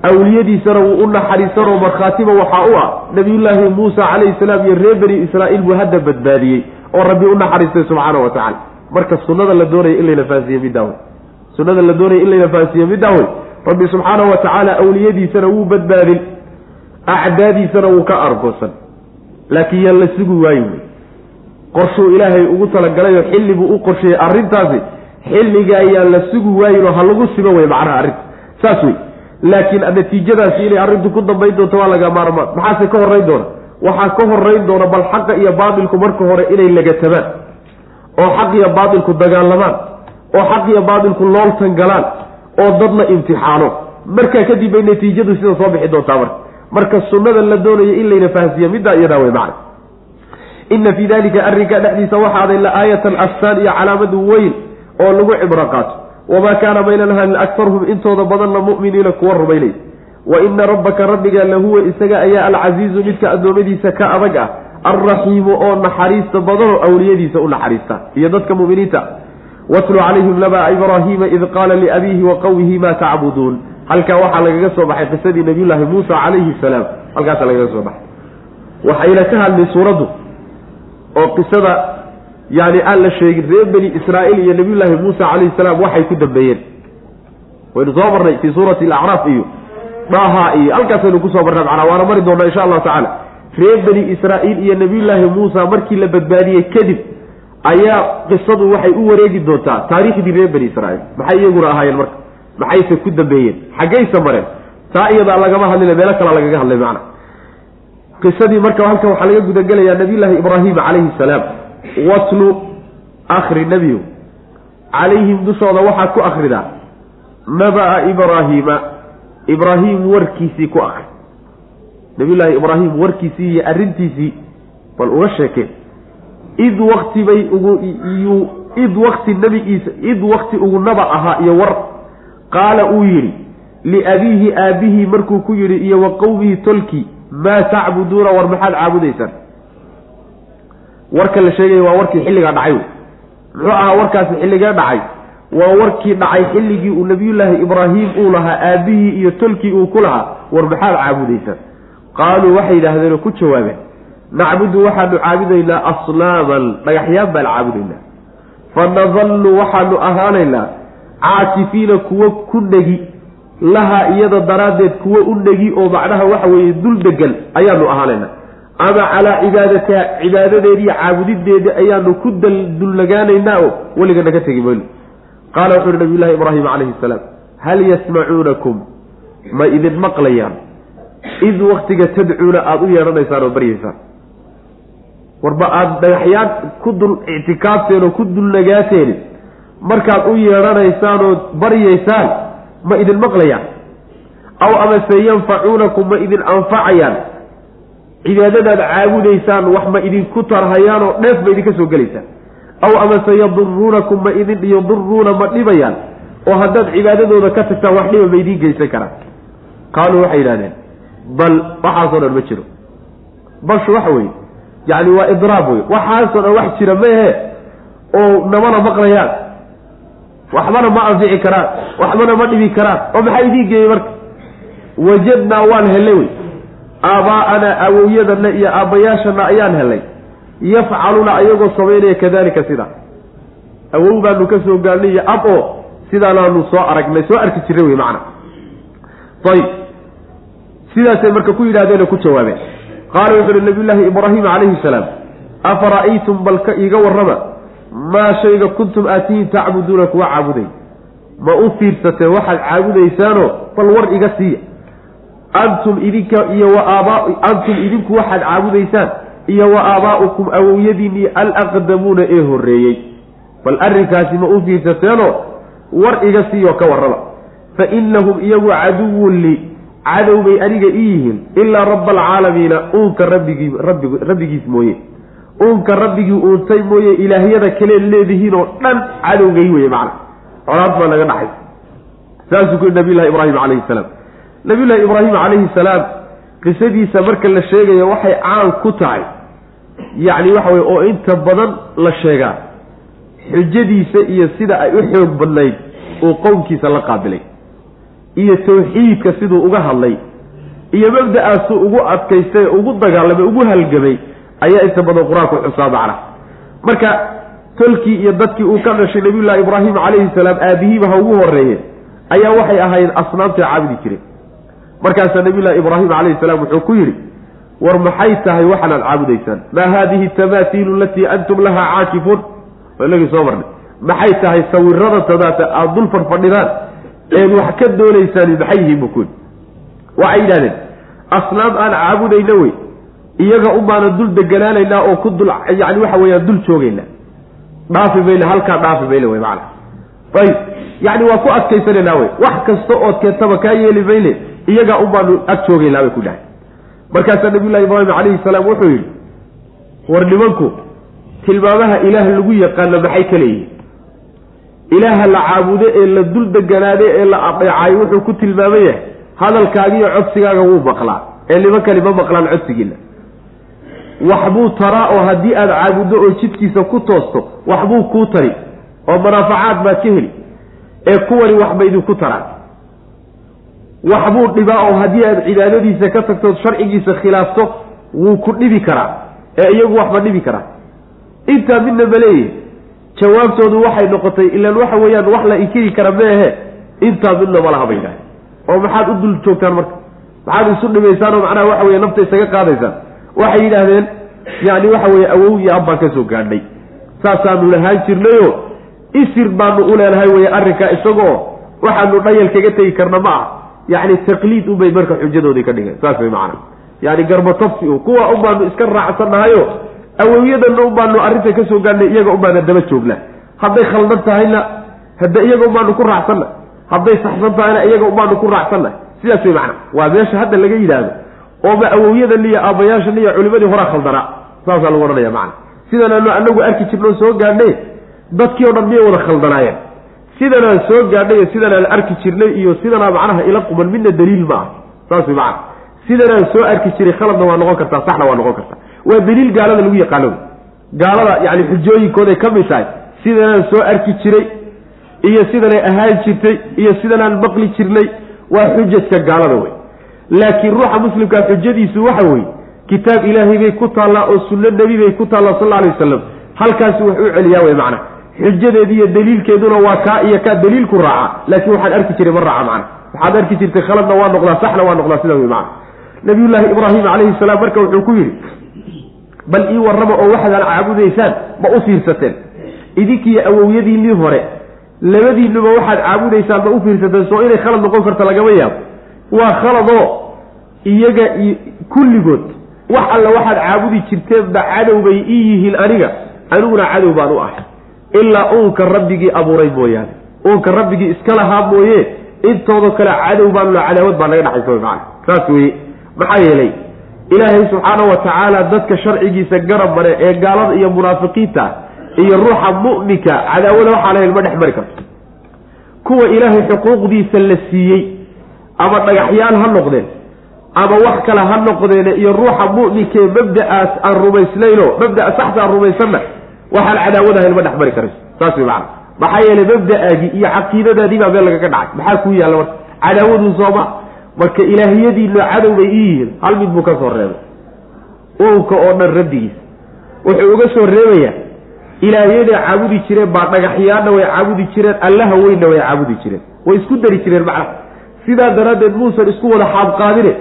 Awliyadiisana wuu u naxariisanoo markhaatiba waxaa u ah nabiyullaahi muusa calayhi salaam iyo reer bani israa'iil buu hadda badbaadiyey oo rabbi u naxariistay subxaana wa tacala marka sunnada la doonaya in layna fahansiiye middaa wey sunnada la doonaya in layna fahansiiye middaa wey rabbi subxaanahu wa tacaala awliyadiisana wuu badbaadin. Acdaadiisana wuu ka argoosan laakiin yaan la sugi waayi wey qorshuu ilaahay ugu talagalayoo xilli buu u qorsheeyey arrintaasi xilliga ayaan la sugi waayinoo ha lagu sibo wey macnaha arrinta. Saas wey laakiin natiijadaasi inay arrintu ku dambayn doonto waa laga maarmaan maxaase ka horrayn doona? Waxaa ka horrayn doona bal xaqa iyo baatilku marka hore inay lagatabaan oo xaq iyo baatilku dagaalamaan oo xaq iyo baatilku looltan galaan oo dad la imtixaano. Markaa kadib bay natiijadu sida soo bixi doontaa marka. Marka sunnada la doonayo in layna fahansiiya middaa iyadaa wey macna ina fii dalika arrinka dhexdiisa waxaaday la aayatan astaan iyo calaamadu weyn oo lagu cibro qaato. Wamaa kaana maynan ahanin akarhum intooda badanna mu'miniina kuwa rumaynay. Wa ina rabbaka rabbiga lahuwa isaga ayaa alcasiizu midka addoommadiisa ka adag ah alraxiimu oo naxariista badanoo awliyadiisa u naxariista. Iyo dadka muminiinta watlu calayhim naba ibraahiima id qaala liabiihi wa qawmihi ma tacbuduun. Halkaa waxaa lagaga soo baxay qisadii nabiyullaahi muusa calayhi salaam. Halkaasa lagaga soo baxay. Waxayna ka hadlay suuraddu oo qisada yani aan la sheegin reer beni israa'iil iyo nabiyullaahi muusa calayhi salaam waxay ku dambeeyeen. Waynu soo marnay fii suurati alacraaf iyo dhaha iyo halkaasaynu ku soo marnay macnaa waana mari doonaa insha allahu tacala reer beni israa'iil iyo nabiyullaahi muusa markii la badbaadiyey kadib ayaa qisadu waxay u wareegi doontaa taariikhdii reer beni israa'iil. Maxay iyaguna ahaayeen marka? Maxayse ku dambeeyeen? Xaggaysa mareen? Taa iyadaa lagama hadlina meelo kalaa lagaga hadlay macna qisadii marka halkan waxaa laga gudagelayaa nabiyullaahi ibraahim calayhi salaam. Watlu akri nebiyu calayhim dushooda waxaad ku akridaa naba-a ibraahiima ibraahim warkiisii ku akri nabiyullaahi ibraahim warkiisii iyo arrintiisii bal uga sheekeen id wakti bay ugu id wakti nebigiisa id wakti ugu naba ahaa iyo war. Qaala uu yidhi liabiihi aabihii markuu ku yidhi iyo wa qowmihi tolkii maa tacbuduuna war maxaad caabudaysaan? Warka la sheegaya waa warkii xilligaa dhacay. Wey muxuu ahaa warkaasi xilligee dhacay? Waa warkii dhacay xilligii uu nabiyullaahi ibraahim uu lahaa aabihii iyo tolkii uu ku lahaa. War maxaad caabudaysaan? Qaaluu waxay yidhaahdeenoo ku jawaabeen nacbudu waxaanu caabudaynaa aslaaman dhagaxyaan baan caabudaynaa. Fa nadallu waxaanu ahaanaynaa caatifiina kuwo ku negi lahaa iyada daraaddeed kuwo u negi oo macnaha waxa weeye dul degan ayaanu ahaanayna. Ama calaa cibaadatiha cibaadadeediiyo caabudideedii ayaanu ku dullagaanaynaa oo weligana ka tegi mayno. Qaala wuxu uhi nabiyullahi ibraahim calayhi salaam hal yasmacuunakum? Ma idin maqlayaan. Id waktiga tadcuuna aada u yeedhanaysaan oo baryaysaan. Warba aada dhagaxyaan ku dul ictikaafteen oo ku dulnagaateen markaad u yeedhanaysaan oo baryaysaan ma idin maqlayaan. Aw amase yanfacuunakum ma idin anfacayaan. Cibaadadaad caabudaysaan wax ma idinku tarhayaanoo dheef ma idinka soo gelaysaan. Aw amase yaduruunakum ma idin yaduruuna ma dhibayaan. Oo haddaad cibaadadooda ka tagtaan wax dhiba ma idiin geysan karaan. Qaaluu waxay yidhahdeen bal waxaasoo dhan ma jiro. Balshu waxa weeye yacni waa idraab wey waxaasoo dhan wax jira maehe oo namana maqlayaan waxbana ma anfici karaan waxbana ma dhibi karaan oo maxaa idiin geeyey marka? Wajadnaa waan hellay wey. Aabaa'anaa awowyadana iyo aabbayaashana ayaan helay. Yafcaluuna ayagoo samaynaya kadalika sidaa awow baanu ka soo gaadhnay iyo ab oo sidaanaanu soo aragnay soo arki jirray wey macana ayib sidaasay marka ku yidhahdeeno ku jawaabeen. Qaala wuxu uhi nabiyullaahi ibraahim calayhi salaam afara'aytum balka iiga warrama maa shayga kuntum aatihin tacbuduuna kuwa caabuday. Ma u fiirsateen waxaad caabudaysaanoo bal war iga siiya antum idinka iyo wa aabaa antum idinku waxaad caabudaysaan iyo wa aabaa'ukum awowyadiinnii alaqdamuuna ee horreeyey. Bal arrinkaasi ma u fiirsateenoo? War iga siiyo ka warraba. Fa innahum iyagu caduwun lii cadow bay aniga ii yihiin. Ilaa rabba alcaalamiina uunka rabbigii rabbigiis mooye uunka rabbigii uuntay mooye ilaahyada kale leedihiin oo dhan cadowgay weye macna. Colaad baa naga dhaxay saasuu ku yihi nabiyullahi ibraahim calayhi salaam. Nabiyullahi ibraahim calayhi salaam qisadiisa marka la sheegayo waxay caan ku tahay. Yacni waxa weye oo inta badan la sheegaa. Xujadiisa iyo sida ay u xoog badnayd uu qowmkiisa la qaabilay. Iyo tawxiidka siduu uga hadlay. Iyo mabda-aasuu ugu adkaystay ugu dagaalamay ugu halgamay ayaa inta badan qur'aanku xusaa macna marka tolkii iyo dadkii uu ka dhashay nabiyullahi ibraahim calayhi salaam aabihiiba ha ugu horeeye ayaa waxay ahayd asnaamta caabudi jireen. Markaasaa nabiyullahi ibraahim calayhi salaam wuxuu ku yidhi war maxay tahay waxaanaad caabudaysaan? Maa haadihi tamaathiilu alatii antum lahaa caakifuun inagii soo marnay. Maxay tahay sawirada tadaata aada dul fadhfadhidaan eed wax ka doonaysaan maxay yihiin? yidhi. Waxay yidhahdeen asnaam aan caabudayna wey iyaga unbaana dul deganaanaynaa oo ku dul yani waxa weeyaan dul joogaynaa dhaafi mayne halkaa dhaafi mayne wey macana ayib. Yani waa ku adkaysanaynaa wey wax kasta ood keentaba kaa yeeli mayne iyagaa unbaanu ag joogaynaa bay ku dhahay. Markaasaa nabiyullahi ibraahim calayhi salaam wuxuu yidhi war nimanku tilmaamaha ilaah lagu yaqaano maxay ka leeyihiin ilaaha la caabudo ee la dul deganaade ee la adeecayo wuxuu ku tilmaaman yahay hadalkaagiiyo codsigaaga wuu maqlaa. Ee nimankani ma maqlaan codsigiina waxbuu taraa oo haddii aada caabuddo oo jidkiisa ku toosto waxbuu kuu tari oo manaafacaad baad ka heli ee kuwani waxba idinku taraan waxbuu dhibaa oo haddii aad cibaadadiisa ka tagtood sharcigiisa khilaafto wuu ku dhibi karaa ee iyagu waxba dhibi karaa. Intaa midna maleeyahy jawaabtoodu waxay noqotay ilaan waxa weeyaan wax la inkiri kara meehe intaa midna malaha bay dhahay oo maxaad u dul joogtaan marka? Maxaad isu dhimaysaan oo macnaha waxa weye nafta isaga qaadaysaan waxay yidhaahdeen yani waxa weeye awow iyo ab baan ka soo gaadhnay saasaanu lahaan jirnayo isir baanu u leenahay weye arrinkaa isagoo waxaanu dhayal kaga tegi karna ma ah yacni taqliid unbay marka xujadoodii ka dhigeen. Saas way macana yani garbatafsi u kuwa un baanu iska raacsannahayo awowyadanna un baanu arrinta ka soo gaadhnay iyaga un baana daba joognaa hadday khaldan tahayna hadda iyaga un baanu ku raacsanna hadday saxsan tahayna iyaga un baanu ku raacsanna sidaas way macana waa meesha hadda laga yidhaahdo oo ma awowyadan iyo aabbayaashan iyo culimadii horaa khaldanaa saasaa lagu odhanaya macana sidanaanu anagu arki jirnoo soo gaadhnay dadkii o dhan miyay wada khaldanaayeen? Sidanaan soo gaadhnay iyo sidanaan arki jirnay iyo sidanaa macnaha ila quman midna daliil ma ah saas way macana sidanaan soo arki jiray khaladna waa noqon kartaa saxna waa noqon kartaa. Waa daliil gaalada lagu yaqaano. Gaalada yani xujooyinkooday ka mid tahay. Sidanaan soo arki jiray iyo sidanay ahaan jirtay iyo sidanaan maqli jirnay. Waa xujajka gaalada wey laakiin ruuxa muslimkaa xujadiisu waxa weeye kitaab ilaahay bay ku taallaa oo sunno nebi bay ku taallaa sal alay wasalam halkaasi wax u celiyaa wey macna. Xujadeedi iyo daliilkeeduna waa kaa iyo kaa daliilku raaca. Laakiin waxaan arki jiray ma raaca macna. Waxaad arki jirtay khaladna waa noqdaa saxna waa noqdaa sidaa wey macna. Nabiyullaahi ibraahim calayhi salaam marka wuxuu ku yidhi bal ii warrama oo waxaad caabudaysaan ma u fiirsateen. Idinkiiyo awowyadiinnii hore labadiinuba waxaad caabudaysaan ma u fiirsateen soo inay khalad noqon karta lagama yaabo waa khaladoo iyaga kulligood wax alla waxaad caabudi jirteenba cadow bay ii yihiin aniga aniguna cadow baan u ahay. Ilaa uunka rabbigii abuuray mooyaane. Uunka rabbigii iska lahaa mooye intoodo kale cadow baanula cadaawad baa naga dhexaysa maana saas weye maxaa yeelay ilaahay subxaanahu wa tacaala dadka sharcigiisa garab mare ee gaalada iyo munaafiqiinta iyo ruuxa mu'minka cadaawada waxaa lahayn ma dhex mari karto. Kuwa ilaahay xuquuqdiisa la siiyey ama dhagaxyaal ha noqdeen. Ama wax kale ha noqdeen iyo ruuxa mu'minkee mabda'aas aan rumaysnayno mabda'a saxta aan rumaysanna waxaan cadaawadahayn ma dhex mari karayso saas way macana maxaa yeelay mabda'aagii iyo caqiidadaadii baa meel lagaga dhacay. Maxaa kuu yaalla marka? Cadaawadu sooma marka ilaahiyadiino cadow bay ii yihiin hal mid buu ka soo reebay. Uunka oo dhan rabbigiisa. Wuxuu uga soo reebayaa ilaahyaday caabudi jireen baa dhagaxyaana way caabudi jireen allaha weynna way caabudi jireen. Way isku dari jireen macnaha sidaa daraaddeed muusan isku wada xaabqaadine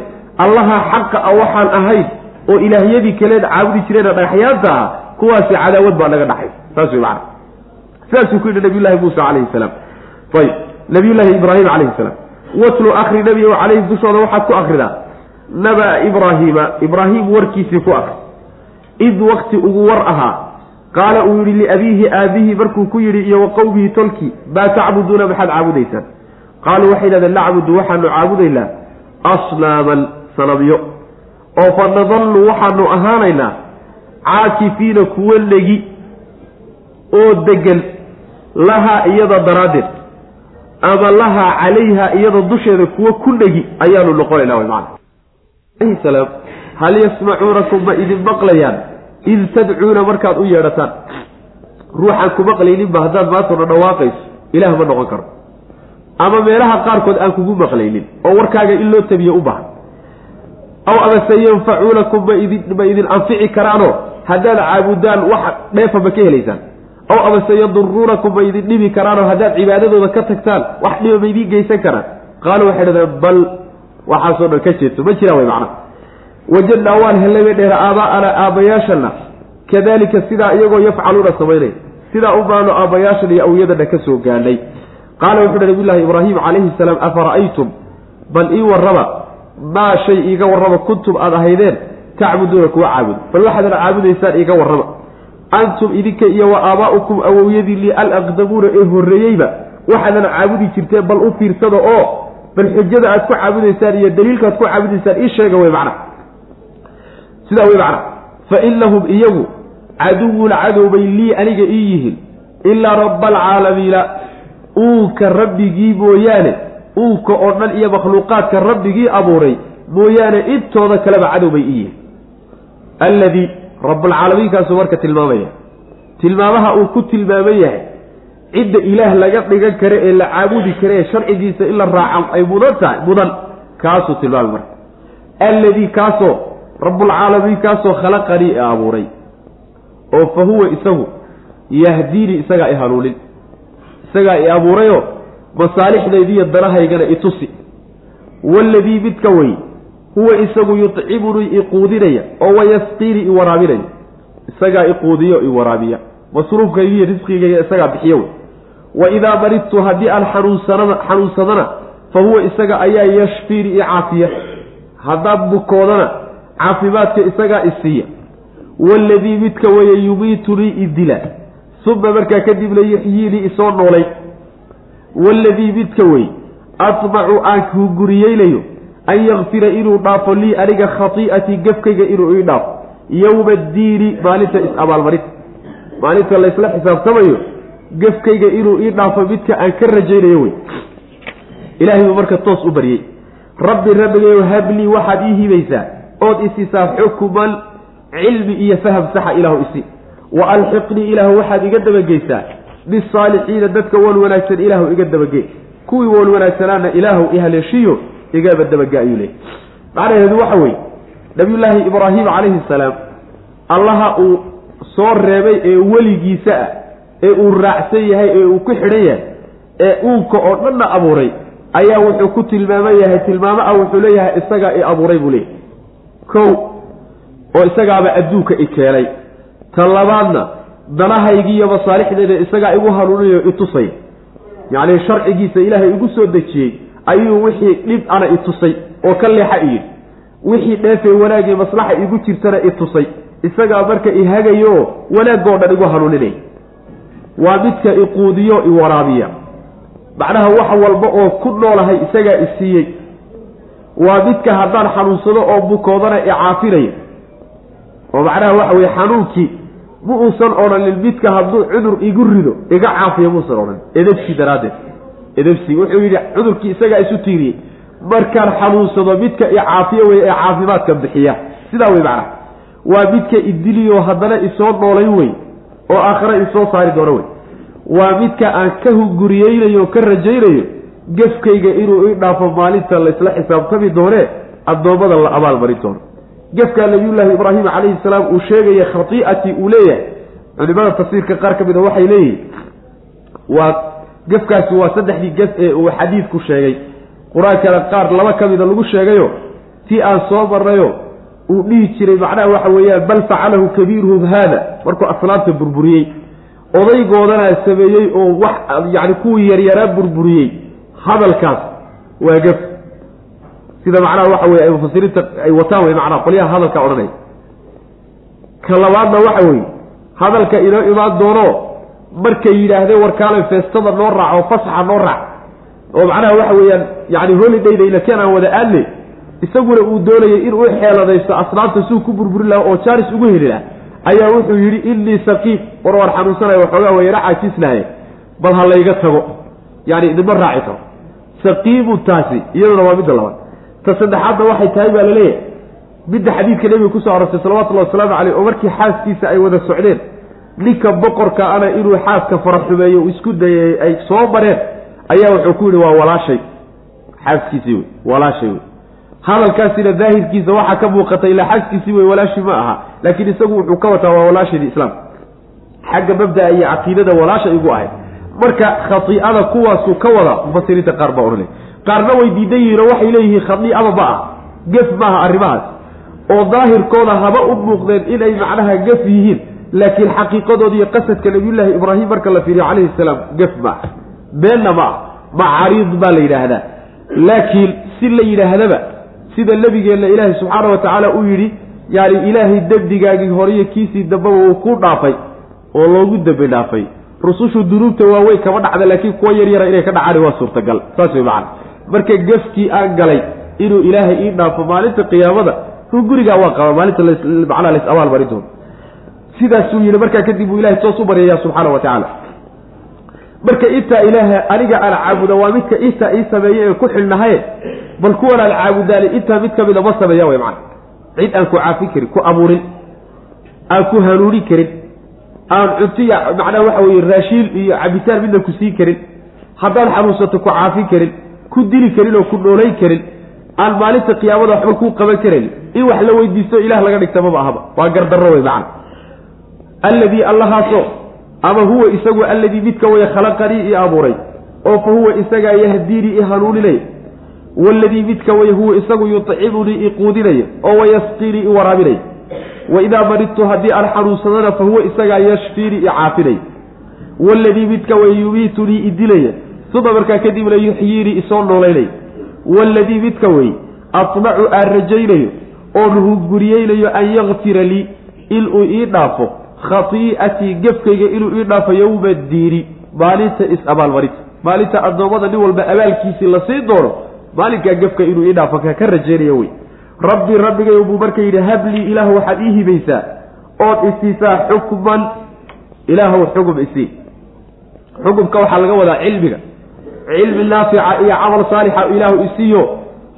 allaha xaqa a waxaan ahayn oo ilaahyadii kaleed caabudi jireena dhagaxyaanta ah kuwaasi cadaawad baa naga dhaxay saas wey macana sidaasuu ku yidhi nabiyullahi muusa calayhi salaam. Ayb nabiyullaahi ibraahim calayhi salaam. Watlu akri nebi o calayhi dushooda waxaad ku akridaa naba ibraahiima ibraahim warkiisii ku akri id wakti ugu war ahaa qaala uu yidhi liabiihi aabihi markuu ku yidhi iyo wa qowmihi tolkii maa tacbuduuna maxaad caabudaysaan qaaluu waxay yidhahdeen nacbudu waxaanu caabudaynaa asnaaman sanabyo oo fa nadallu waxaanu ahaanaynaa caakifiina kuwa legi oo degan lahaa iyada daraaddeed ama lahaa calayha iyada dusheeda kuwa ku dhegi ayaanu noqonaynaa way macana salaam hal yasmacuunakum ma idin maqlayaan? Id tadcuuna markaad u yeedhataan ruuxaan ku maqlayninba haddaad maantona dhawaaqayso ilaah ma noqon karo ama meelaha qaarkood aan kugu maqlaynin oo warkaaga in loo tabiyo u baahan. Aw amase yanfacuunakum ma idin anfici karaanoo haddaad caabudaan wax dheefa ma ka helaysaan. Aw amase yaduruunakum ma idin dhibi karaanoo haddaad cibaadadooda ka tagtaan wax dhiba ma idiin geysan karaan. Qaaluu waxay dhahdeen bal waxaasoo dhan ka jeeto ma jiraan way macnaha wajadnaa waan hellay bay dheer aabaa'ana aabbayaashana kadalika sidaa iyagoo yafcaluuna samaynay sidaa u baano aabbayaashan iyo awyadana ka soo gaadhay qaala wuxu uhi nabiyullaahi ibraahim calayhi salaam afara'aytum? Bal ii warraba. Maa shay iiga warraba kuntum aad ahaydeen? Tacbuduuna kuwa caabuda bal waxaadana caabudaysaan iiga warraba. Antum idinka iyo wa aabaa'ukum awowyadiinii alaqdamuuna ee horreeyeyba waxaadana caabudi jirteen bal u fiirsada oo bal xujada aad ku caabudaysaan iyo daliilka aad ku caabudaysaan ii sheega wey macna. Sidaa wey macna. Fa inahum iyagu caduwun cadowbay lii aniga ii yihiin ilaa rabba alcaalamiina uunka rabbigii mooyaane uunka oo dhan iyo makhluuqaadka rabbigii abuuray mooyaane intooda kaleba cadow bay ii yihiin. Alladii rabbulcaalamiinkaasuu marka tilmaamaya. Tilmaamaha uu ku tilmaaman yahay cidda ilaah laga dhigan kare ee la caabudi kare ee sharcigiisa in la raaca ay mudan tahay mudan kaasuu tilmaamay marka. Alladii kaasoo rabbulcaalamiin kaasoo khalaqanii e abuuray. Oo fa huwa isagu yahdiini isagaa i hanuunin isagaa i abuurayoo masaalixdaydiiyo danahaygana itusi waladii midka wey huwa isagu yudcimunii iquudinaya oo wayasqiini i waraabinaya isagaa iquudiyo i waraabiya. Masruufkaygiiyo risqigayga isagaa bixiyo wey. Wa idaa maridtu haddii aan xanuunsanana xanuunsadana fa huwa isaga ayaa yashfiini i caafiya. Haddaan bukoodana caafimaadka isagaa isiiya waladii midka weeye yumiitunii idila uma markaa kadibna yuxyiinii isoo noolay. Waladii midka wey atmacu aan hunguriyeynayo an yakfira inuu dhaafo lii aniga khatii'atii gafkayga inuu ii dhaafo. Yowma addiini maalinta is-abaalmarinta maalinta laysla xisaabtamayo gafkayga inuu ii dhaafo midka aan ka rajaynayo wey. Ilaahay buu marka toos u baryey rabbi rabbigayo hablii waxaad ii hibaysaa ood isisaa xukuman cilmi iyo faham saxa ilaahu isi wa alxiqnii ilaahu waxaad iga dabageysaa. Bisaalixiina dadka wan wanaagsan ilaahu iga dabagey. Kuwii wan wanaagsanaana ilaahu ihaleeshiyo igaba dabaga ayuu leeyay macnaheedu waxa weeye nabiyullaahi ibraahim calayhi salaam allaha uu soo reebay ee weligiisa ah ee uu raacsan yahay ee uu ku xidhan yahay ee uunka oo dhanna abuuray ayaa wuxuu ku tilmaaman yahay tilmaamo ah wuxuu leeyahay isagaa i abuuray buu leeyahy kow oo isagaaba adduunka i keenay ta labaadna danahaygiiyo masaalixdeeda isagaa igu hanuuninayo i tusay. Yacnii sharcigiisa ilaahay igu soo dejiyey ayuu wixii dhib ana i tusay oo ka leexa i yidhi. Wixii dheefee wanaagii maslaxa igu jirtana i tusay. Isagaa marka i hagayo wanaagoo dhan igu hanuuninay. Waa midka iquudiyo i waraabiya. Macnaha wax walba oo ku noolahay isagaa i siiyey. Waa midka haddaan xanuunsado oo bukoodana icaafinaya oo macnaha waxa weye xanuunkii ma uusan odhanin midka hadduu cudur igu rido iga caafiya muusan odhan edebsi daraaddeed. Edebsi wuxuu yidhi cudurkii isagaa isu tiiriyey markaan xanuunsado midka icaafiyo wey ee caafimaadka bixiya. Sidaa wey macnaha. Waa midka idiliyo haddana isoo noolayn wey oo aakhare isoo saari doono wey. Waa midka aan ka huguriyeynayo o ka rajaynayo gefkayga inuu ii dhaafo maalinta laysla xisaabtami doonee addoommada la abaalmarin doono gefkaa nabiyullaahi ibraahim calayhi salaam uu sheegaya khatii'atii uu leeyahay. Culimada tafsiirka qaar ka mid a waxay leeyihiin waa gefkaasi waa saddexdii gef ee uu xadiidku sheegay. Qur'aankana qaar laba ka mida lagu sheegayo tii aan soo marnayo uu dhihi jiray macnaha waxa weeyaan bal facalahu kabiiruhum haada markuu aslaamta burburiyey odaygoodana sameeyey oo wax yacni kuwii yaryaraa burburiyey. Hadalkaas waa gef sida macnaha waxa weye ay mufasiriinta ay wataan wey macnaha qolyaha hadalka odhanaya ka labaadna waxa weeye hadalka inoo imaan doono markay yidhaahdeen warkaalay feestada noo raac oo fasaxa noo raac oo macnaha waxa weeyaan yani holidayda ilakeen aan wada aadne isaguna uu doonayay inuu xeeladaysto asnaabta suu ku burburin laha oo jaaris ugu heli laha ayaa wuxuu yidhi innii saqiim war war xanuunsanaya waxoogaa wayara caajisnaye bal ha layga tago yani idinma raaci karo. Saqiimu taasi iyaduna waa midda labaad ta saddexaadna waxay tahay baa la leeyahay midda xadiidka nebiga ku soo arortay salawatullahi wasalaamu caleyh oo markii xaaskiisa ay wada socdeen ninka boqorka ana inuu xaaska faraxumeeyo isku dayay ay soo mareen ayaa wuxuu ku yidhi waa walaashay. Xaaskiisii wey walaashay wey. Hadalkaasina daahirkiisa waxaa ka muuqata ilaa xaaskiisii wey walaashi ma aha. Laakiin isagu wuxuu ka wataa waa walaashadii islaamka xagga mabdaa iyo caqiidada walaasha igu ahayd. Marka khatiicada kuwaasuu ka wada mufasiriinta qaar baa odhanay qaarna way diidan yihiin oo waxay leeyihiin khadiicaba ma ah gef maaha arrimahaas. Oo daahirkooda haba u muuqdeen inay macnaha gef yihiin laakiin xaqiiqadooda iyo qasadka nabiyullaahi ibraahim marka la fiiriyo calayhi salaam gef maaha beenna ma ah macariid baa la yidhaahdaa. Laakiin si la yidhaahdaba sida nebigeenna ilaahay subxaana wa tacaala uu yidhi yani ilaahay dembigaagii horiyo kiisii dambaba uu ku dhaafay oo loogu dembi dhaafay. Rusushu dunuubta waaweyn kama dhacda laakiin kuwa yaryara inay ka dhacaan waa suurtagal. Saas wey macana marka gefkii aan galay inuu ilaahay ii dhaafo maalinta qiyaamada ru gurigaa waa qaba maalinta macnaha lays abaal doono sidaasuu yidhi markaa kadib uu ilahay toos u baryayaa subxaana wa tacaala. Marka intaa ilaaha aniga aan caabuda waa midka intaa ii sameeye ee ku xilnahaye bal kuwan aan caabudaani intaa mid ka mida ma sameeya way macana cid aan ku caafin karin ku abuurin aan ku hanuunin karin aan cuntiya macnaha waxa weye raashiin iyo cabitaan midna ku siin karin haddaad xanuunsato ku caafin karin ku dili karin oo ku dhoolayn karin aan maalinta qiyaamada waxba kuu qaban karayn in wax la weydiisto ilah laga dhigta maba ahaba. Waa gardarro wey macana alladii allahaasoo ama huwa isagu alladii midka waya khalaqanii i abuuray oo fa huwa isagaa yahdiinii i hanuuninaya waladii midka waya huwa isagu yucimunii i quudinaya oo wayasqiinii i waraabinaya wa idaa maridtu haddii aan xanuunsadana fa huwa isagaa yashfiinii i caafinaya waladii midka waya yumiitunii i dilaya uma markaa kadibna yuxyiinii isoo noolaynaya waladii midka wey atmacu aan rajaynayo oon hunguriyeynayo an yakfira lii inuu ii dhaafo khatii'atii gefkayga inuu ii dhaafo yowma diini. Maalinta is-abaalmarinta maalinta addoommada nin walba abaalkiisii la sii doono maalinkaa gefka inuu ii dhaafo ka rajaynayo wey rabbi rabbigayo buu marka yidhi hablii ilaah waxaad ii hibaysaa ood isiisaa xukman. Ilaahw xugum isii xukumka waxaa laga wadaa cilmiga cilmi naafica iyo camal saalixa ilaahu isiiyo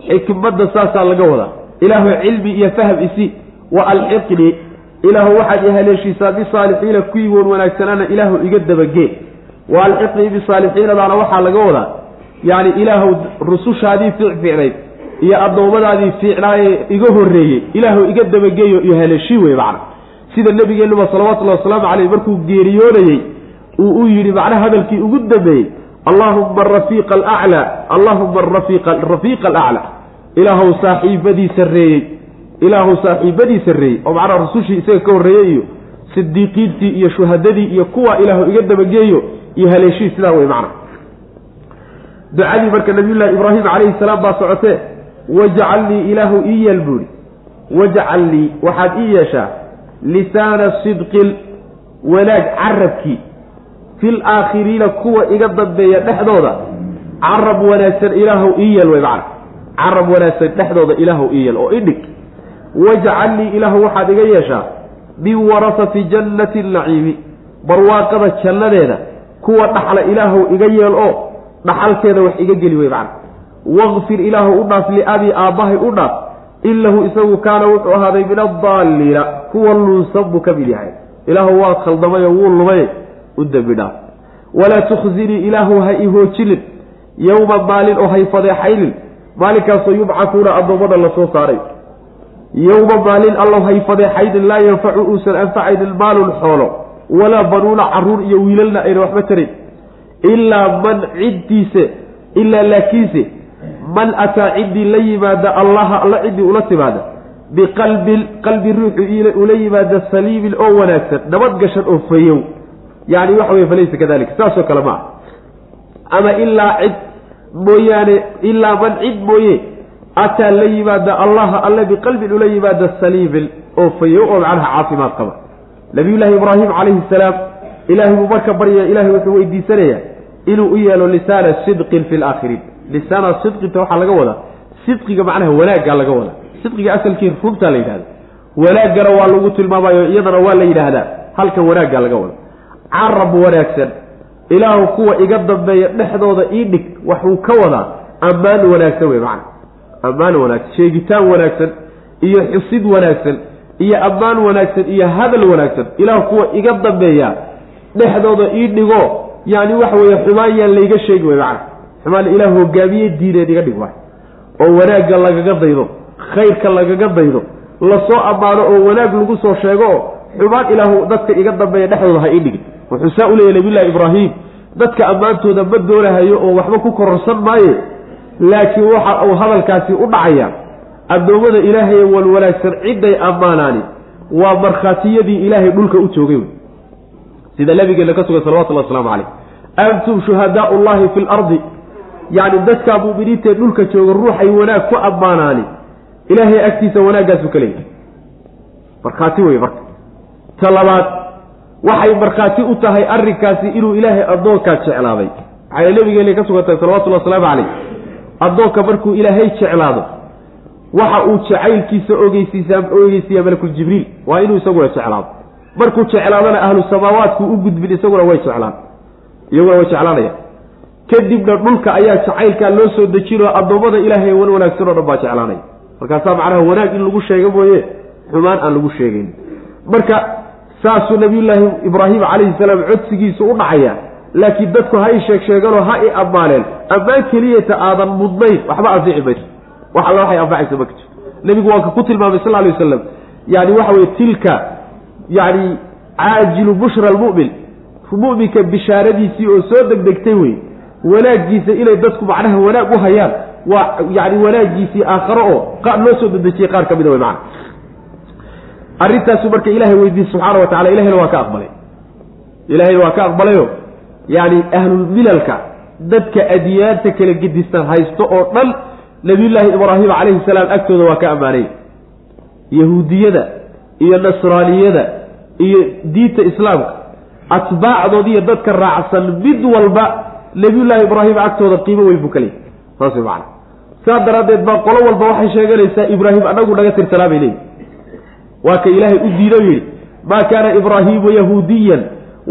xikmadda saasaa laga wadaa. Ilaahu cilmi iyo fahm isi wa alxiqnii ilaahu waxaad i haleeshiisaa bisaalixiina kuwii woon wanaagsanaana ilaahu iga dabagee wa alxiqnii bisaalixiinadaana waxaa laga wadaa yacni ilaahu rusushaadii fiicfiicnayd iyo addoommadaadii fiicnaaye iga horreeyey ilaahu iga dabageeyo iyo haleeshii wey macna. Sida nebigeennuba salawatullahi wasalaamu caleyh markuu geeriyoonayey uu u yidhi macna hadalkii ugu dambeeyey allaahuma arafiiqa alaclaa allaahuma rafiiqa alaclaa ilaahow saaxiibadii sarreeyey ilaahow saaxiibadii sarreeyey oo macnaha rusushii isaga ka horreeyey iyo sidiiqiintii iyo shuhadadii iyo kuwa ilaahu iga dabageeyo iyo haleeshii sidaa wey macna ducadii marka nabiyullaahi ibraahim calayhi salaam baa socotee wajcalnii ilaahu ii yeel buuhi wajcalnii waxaad ii yeeshaa lisaana sidqin wanaag carabkii fil aakhiriina kuwa iga dambeeya dhexdooda. Carab wanaagsan ilaahu ii yeel wey macna. Carab wanaagsan dhexdooda ilaahu iyal oo idhig wajcalnii ilaahu waxaad iga yeeshaa min warasati jannati naciimi. Barwaaqada jannadeeda kuwa dhaxla ilaahu iga yeel oo dhaxalkeeda wax iga geli wey macna. Waqfir ilaahu u dhaaf liabii aabbahay u dhaaf inahu isagu kaana wuxuu ahaaday min adaalliina kuwa luunsan buu ka mid yahay. Ilaahu waa khaldamayo wuu lumay u dembi dhaaf walaa tukhzinii ilaahu ha i yowma maalin oo hay fadeexaynin maalinkaasoo yubcakuuna addoommada la soo saaray. Yowma maalin allow hay fadeexaynin laa yanfacu uusan anfacaynin maalun xoolo. Walaa banuuna carruur iyo wiilalna ayna waxba tarin ilaa man ciddiise ilaa laakiinse man ataa ciddii la yimaada allaha alla ciddii ula timaada. Biqalbin qalbi ruuxu ula yimaada saliimin oo wanaagsan nabad gashan oo fayow yani waxa weye falaysa kadalika saasoo kale ma ah ama ilaa cid mooyaane ilaa man cid mooye ataa la yimaada allaha alle biqalbin ula yimaada saliimin oo fayow oo macnaha caafimaad qaba. Nabiyullaahi ibraahim calayhi salaam ilaahay buu marka baryaya ilahay wuxuu weydiisanayaa inuu u yeelo lisaana sidqin fi laakhiriin lisaana sidqinta waxaa laga wadaa sidqiga macnaha wanaaggaa laga wadaa. Sidqiga asalkii runtaa la yidhahda wanaaggana waa lagu tilmaamayo iyadana waa la yidhaahdaa halkan wanaaggaa laga wada carab wanaagsan. Ilaahu kuwa iga dambeeya dhexdooda ii dhig waxuu ka wadaa ammaan wanaagsan wey macana ammaan wanaagsan sheegitaan wanaagsan iyo xusid wanaagsan iyo ammaan wanaagsan iyo hadal wanaagsan. Ilaahu kuwa iga dambeeya dhexdooda ii dhigo yani waxa weeye xumaan yaan layga sheegi way macana xumaan ilaah hogaamiye diineed iga dhig waay oo wanaagga lagaga daydo khayrka lagaga daydo la soo ammaano oo wanaag lagu soo sheego xumaan ilaahu dadka iga dambeeya dhexdooda ha ii dhigin wuxuu saa u leeyahy nabiyullahi ibraahim dadka ammaantooda ma doonahayo oo waxba ku kororsan maaye laakiin waxa uu hadalkaasi u dhacaya addoommada ilaahay wal wanaagsan cidday ammaanaani waa markhaatiyadii ilaahay dhulka u joogay. Wey sida nabigeena ka sugan salawatullah waslamu caleyh antum shuhadaau llahi fi lardi yacni dadkaa mu'miniintaee dhulka jooga ruuxay wanaag ku ammaanaani ilaahay agtiisa wanaaggaasu ka leeyahay. Markhaati wey marka. Ta labaad waxay markhaati u tahay arrinkaasi inuu ilaahay addoonkaa jeclaaday. Maxay nabigeena ka sugantahay salawatullahi wasalaamu caleyh addoonka markuu ilaahay jeclaado waxa uu jacaylkiisa ogeysiisaa ogeysiiyaa malakuljibriil waa inuu isaguna jeclaado. Markuu jeclaadana ahlu samaawaatku u gudbin isaguna way jeclaan. Iyaguna way jeclaanaya. Kadibna dhulka ayaa jacaylkaa loo soo dejinoo addoommada ilaahay wan wanaagsan oo dhan baa jeclaanaya. Markaasaa macnaha wanaag in lagu sheego mooye xumaan aan lagu sheegayn marka saasuu nabiyullaahi ibraahim calayhi salaam codsigiisu u dhacaya. Laakiin dadku ha i sheeg sheeganoo ha i ammaaleen ammaan keliyata aadan mudnayn. Waxba anfici mayso wax alla waxay anfacaysa ma jirto. Nebigu waa ka ku tilmaamay sal alay wasalam yani waxa weye tilka yani caajilu bushra almu'min. Mu'minka bishaaradiisii oo soo degdegtay wey wanaaggiisa inay dadku macnaha wanaag u hayaan. Waa yani wanaaggiisii aakharo oo loo soo dedejiyey qaar ka mida wey macana arrintaasu marka ilahay weydiiyey subxaana wa tacala ilahayna waa ka aqbalay. Ilahayna waa ka aqbalayo. Yani ahlulmilalka dadka adiyaanta kala gedistan haysto oo dhan nabiyullaahi ibraahim calayhi salaam agtooda waa ka ammaanay. Yahuudiyada iyo nasraaniyada iyo diinta islaamka atbaacdood iyo dadka raacsan mid walba nabiyullaahi ibraahim agtooda qiimo weyn buu ka leeyay. Saas way macana saa daraaddeed baa qolo walba waxay sheeganaysaa ibraahim anagu naga tirsanaa bay leeyihi waa ka ilaahay u diido yidhi maa kaana ibraahimu yahuudiyan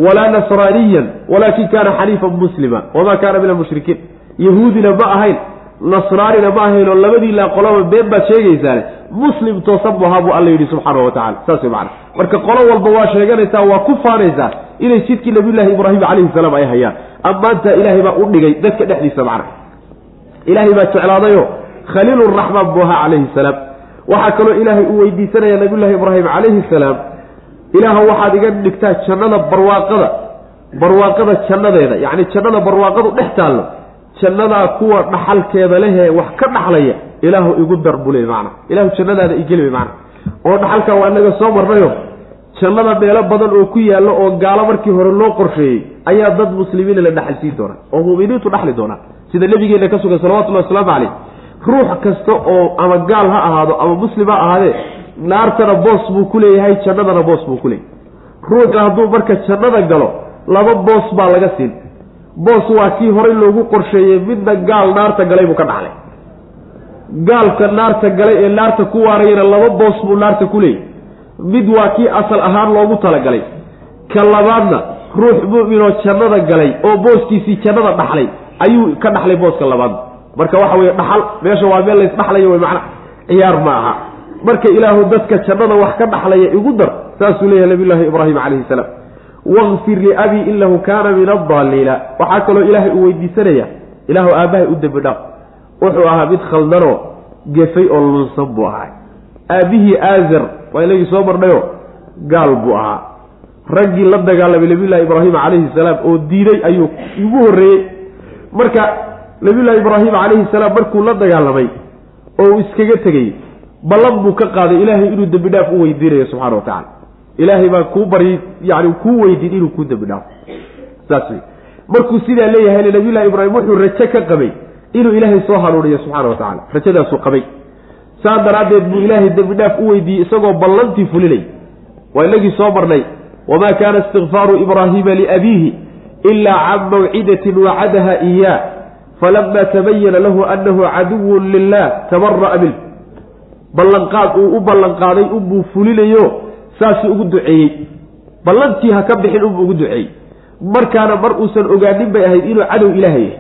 walaa nasraaniyan walaakin kaana xaniifan muslima. Wamaa kaana min almushrikiin yahuudina ma ahayn nasraanina ma ahayn oo labadii laa qolaba been baad sheegaysaane muslim toosan bu ahaa buu alla yidhi subxaana wa tacala saas way macana marka qolo walba waa sheeganaysaa waa ku faanaysaa inay jidkii nabiyullaahi ibraahim calayhi salaam ay hayaan. Ammaantaa ilaahay baa u dhigay dadka dhexdiisa macna ilaahay baa jeclaadayo khaliiluraxmaan buu ahaa calayhi salaam waxaa kaloo ilaahay uu weydiisanaya nabiyullaahi ibraahim calayhi salaam ilaaha waxaad iga dhigtaa jannada barwaaqada barwaaqada jannadeeda yacni jannada barwaaqadu dhex taallo jannadaa kuwa dhaxalkeeda lehee wax ka dhaxlaya ilaahu igu dar buu leey macna. Ilaahu jannadaada igeli macna. Oo dhaxalkaa waa inaga soo marnayo jannada meelo badan oo ku yaallo oo gaalo markii hore loo qorsheeyey ayaa dad muslimiina la dhaxalsiin doonaa oo mu'miniintu dhaxli doonaa sida nabigeena ka sugan salawatullahi wasalaamu caleyh ruux kasta oo ama gaal ha ahaado ama muslim ha ahaadee naartana boos buu ku leeyahay jannadana boos buu ku leeyahay. Ruuxu hadduu marka jannada galo laba boos baa laga siin. Boos waa kii horay loogu qorsheeyey midna gaal naarta galay buu ka dhaxlay gaalka naarta galay ee naarta ku waarayana laba boos buu naarta ku leeyay. Mid waa kii asal ahaan loogu talagalay. Ka labaadna ruux mu'minoo jannada galay oo booskiisii jannada dhaxlay ayuu ka dhaxlay booska labaadna marka waxa weye dhaxal meesha waa meel laysdhaxlayo wey macna ciyaar ma aha marka ilaahu dadka jannada wax ka dhaxlaya igu dar saasuu leeyahay nabiyullaahi ibraahim calayhi salaam. Waqfir liabii inahu kaana min addaaliina waxaa kaloo ilaahay uu weydiisanaya ilaahu aabbahay u dembi dhaaf. Wuxuu ahaa mid khaldanoo gefay oo lunsan buu ahaa. Aabbihii aazar waa inagii soo marnayo gaal buu ahaa. Raggii la dagaalamay nabiyullahi ibraahim calayhi salaam oo diiday ayuu ugu horreeyey. Marka nabiyullahi ibraahim calayhi salaam markuu la dagaalamay oo uu iskaga tegey ballan buu ka qaaday ilaahay inuu dembi dhaaf u weydiinayo subxana wa tacala ilaahay baa kuu baryay yani kuu weydiin inuu kuu dembi dhaafo saas wey markuu sidaa leeyahay nabiyullahi ibraahim wuxuu rajo ka qabay inuu ilaahay soo hanuuniyo subxaana wa tacala rajadaasuu qabay. Saa daraaddeed buu ilaahay dembi dhaaf u weydiiyey isagoo ballantii fulinay. Waa inagii soo marnay. Wamaa kaana istikfaaru ibraahiima liabiihi ilaa can mawcidatin wacadaha iyaa falama tabayana lahu anahu caduwun lilah tabara'a minh ballanqaad uu u ballanqaaday unbuu fulinayo saasuu ugu duceeyey. ballantii ha ka bixin unbuu ugu duceeyey. markaana mar uusan ogaanin bay ahayd inuu cadow ilaahay yahay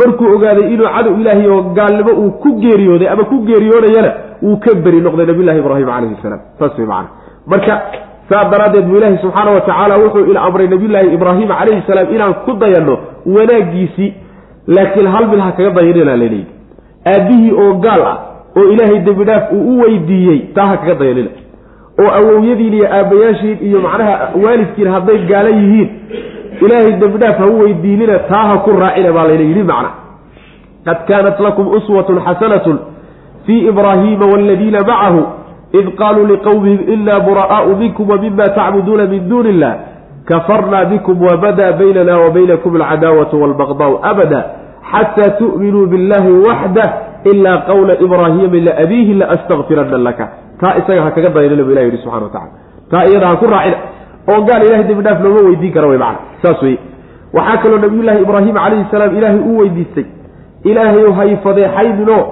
markuu ogaaday inuu cadow ilaahay oo gaalnimo uu ku geeriyooday ama ku geeriyoonayana wuu ka beri noqday nabiyllahi ibraahim calayhi salaam saas way macana marka saa daraaddeed buu ilaahi subxaana wa tacaala wuxuu ila amray nabiyullaahi ibraahim calayhi salaam inaan ku dayanno wanaaggiisii laakiin hal mid ha kaga dayanina laleeyi aabbihii oo gaal ah oo ilaahay dembi dhaaf uu u weydiiyey taa ha kaga dayanina oo awowyadiin iyo aabbayaashiin iyo macnaha waalidkiin hadday gaala yihiin ilaahay dembi dhaaf ha u weydiinina taa ha ku raacina baa layna yidhi macna. Qad kaanat lakum uswatun xasanatun fii ibraahiima waaladiina macahu id qaaluu liqowmihim inaa bura'aau minkum wa mima tacbuduuna min duuni illah kafarna bikum wabadaa baynana wa baynakum alcadaawatu walbaqdaau abada xataa tu'minuu billahi waxdah ilaa qawla ibraahiima liabiihi laastakfiranna laka. Taa isaga ha kaga dayanina bu ilah yihi subxana wa tacala taa iyada ha ku raacina oo gaal ilahay dembi dhaaf looma weydiin kara wey macana saas weye waxaa kaloo nabiyullaahi ibraahim calayhi salaam ilaahay u weydiistay. Ilaahayow hay fadeexayninoo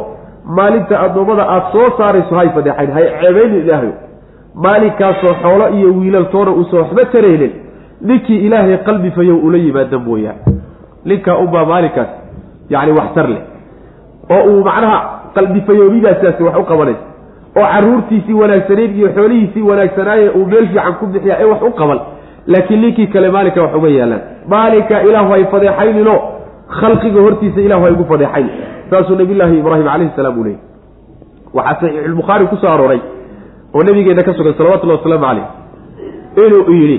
maalinta addoommada aada soo saarayso hay fadeexayn hay ceebaynin ilaahayo maalinkaasoo xoolo iyo wiilaltoona uusan waxba taraynin ninkii ilaahay qalbi fayow ula yimaada mooyaan ninkaa unbaa maalinkaas yacni waxtar leh. Oo uu macnaha qalbi fayoobidaasiaasi wax u qabanaysa oo caruurtiisii wanaagsanayd iyo xoolihiisii wanaagsanaaye uu meel fiican ku bixiya ee wax u qaban. Laakiin ninkii kale maalinka wax uma yeelaan. Maalinka ilaahu hay fadeexaynino khalqiga hortiisa ilahu hay ugu fadeexayn. Saasuu nabiyllaahi ibraahim calayhi salaam uu leeyay waxaa saxiixulbukhaari ku soo arooray oo nabigeena ka sugan salawatullahi wasalaamu caleyh inuu yidhi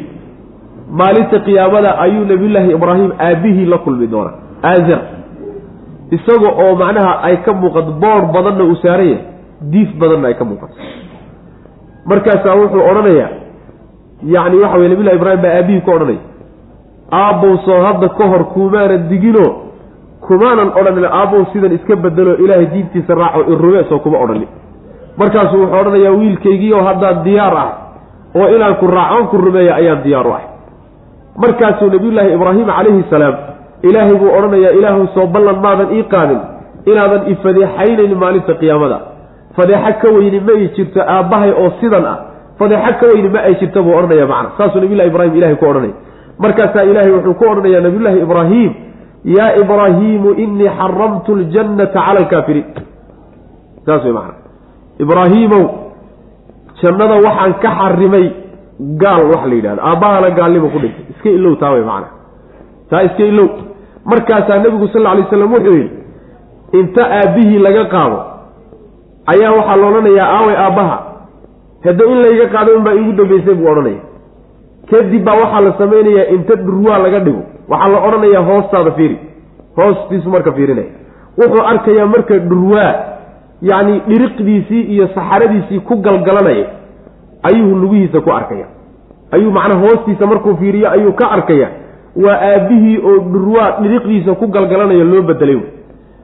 maalinta qiyaamada ayuu nabiyullaahi ibraahim aabihii la kulmi doonaa. Aazar isaga oo macnaha ay ka muuqato boor badanna uu saaran yahay diif badanna ay ka muuqato. Markaasaa wuxuu odhanayaa yacni waxa weye nabillahi ibraahim baa aabihii ku odhanaya aabbow soo hadda ka hor kumaanan digino. Kumaanan odhanin aabbow sidan iska bedelo ilaahay diintiisa raaco irrumeesoo kuma odhanin markaasuu wuxuu odhanayaa wiilkaygii oo haddaan diyaar ah oo inaan ku raacoon ku rumeeya ayaan diyaar u ah markaasuu nabiyullaahi ibraahim calayhi salaam ilaahay buu odhanayaa ilaahu soo ballan maadan ii qaadin inaadan ifadeexaynaynin maalinta qiyaamada. Fadeexo ka weyni ma ay jirto aabbahay oo sidan ah. Fadeexo ka weyni ma ay jirto buu odhanaya macna. Saasuu nabiyllahi ibraahim ilahay ku odhanaya markaasaa ilaahay wuxuu ku odhanayaa nabiyullaahi ibraahim yaa ibraahiimu inii xaramtu ljannata cala alkaafiriin. Saas wey macana ibraahiimow jannada waxaan ka xarimay gaal waxa la yidhahda aabbahana gaalnimo ku dhintay iska ilow taa wey macana taa iska ilow markaasaa nebigu sal alay slam wuxuu yidhi inta aabbihii laga qaado ayaa waxaa la odhanayaa aaway aabbaha. Hadda in layga qaado unbaa iigu dambaysay buu odhanaya kadib baa waxaa la samaynayaa inta dhurwaa laga dhigo. Waxaa la odhanayaa hoostaada fiiri. Hoostiisu marka fiirinaya wuxuu arkayaa marka dhurwaa yacni dhiriqdiisii iyo saxaradiisii ku galgalanaya ayuu lugihiisa ku arkaya. Ayuu macnaa hoostiisa markuu fiiriyo ayuu ka arkaya. Waa aabbihii oo dhurwaa dhiriqdiisa ku galgalanaya loo bedelay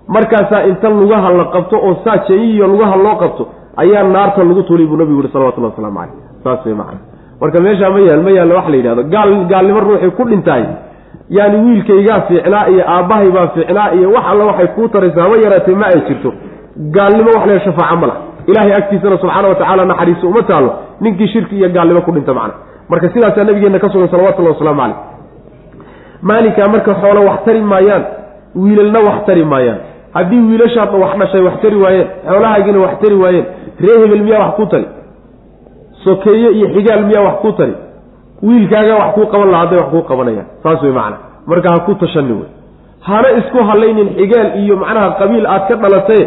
markaasaa inta lugaha la qabto oo saa jayiyo lugaha loo qabto ayaa naarta lagu tuulay buu nabigu yihi salawatullahi waslamu caleyh saas way macana marka meeshaa ma yaal ma yaallo wax la yidhahdo gaal gaalnimo ruuxay ku dhintahay yaani wiilkaygaa fiicnaa iyo aabbahay baa fiicnaa iyo wax alla waxay kuu taraysa haba yaraatee ma ay jirto. Gaalnimo wax lehe shafaaca ma laha ilahay agtiisana subxaana wa tacala naxariisi uma taalo ninkii shirki iyo gaalnimo ku dhinta macna. Marka sidaasaa nabigeena ka sugan salawatullahi wasalaamu caleyh maalinkaa marka xoolo wax tari maayaan wiilalna wax tari maayaan. Haddii wiilashaadna wax dhashay wax tari waayeen. Xoolahaagina wax tari waayeen. Ree hebel miyaa wax ku tari? Sokeeye iyo xigaal miyaa wax ku tari? Wiilkaagaa wax kuu qaban laha hadday wax kuu qabanayaan. Saas wey macana marka ha ku tashani wey. Hana isku halaynin xigaal iyo macnaha qabiil aad ka dhalatay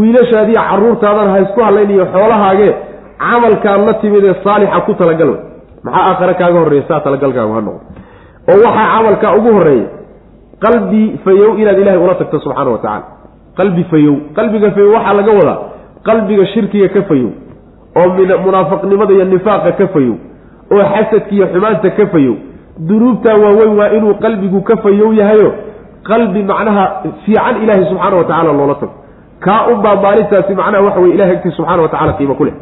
wiilashaadiiyo caruurtaadan ha isku halayniyo xoolahaagee camalkaan la timid ee saalixa ku talagal wey maxaa aakhare kaaga horreeya saa talagalkaagu ha noqdo oo waxaa camalkaa ugu horreeya qalbi fayow inaad ilahay ula tagto subxaana wa tacaala. Qalbi fayow. Qalbiga fayow waxaa laga wadaa qalbiga shirkiga ka fayow oo munaafiqnimada iyo nifaaqa ka fayow oo xasadka iyo xumaanta ka fayow. Dunuubtaa waaweyn waa inuu qalbigu ka fayow yahayo qalbi macnaha fiican ilaahay subxaana wa tacala loola tago kaa unbaa maalintaasi macnaha waxa weye ilahay agtiis subxana wa tacala qiimo ku leh.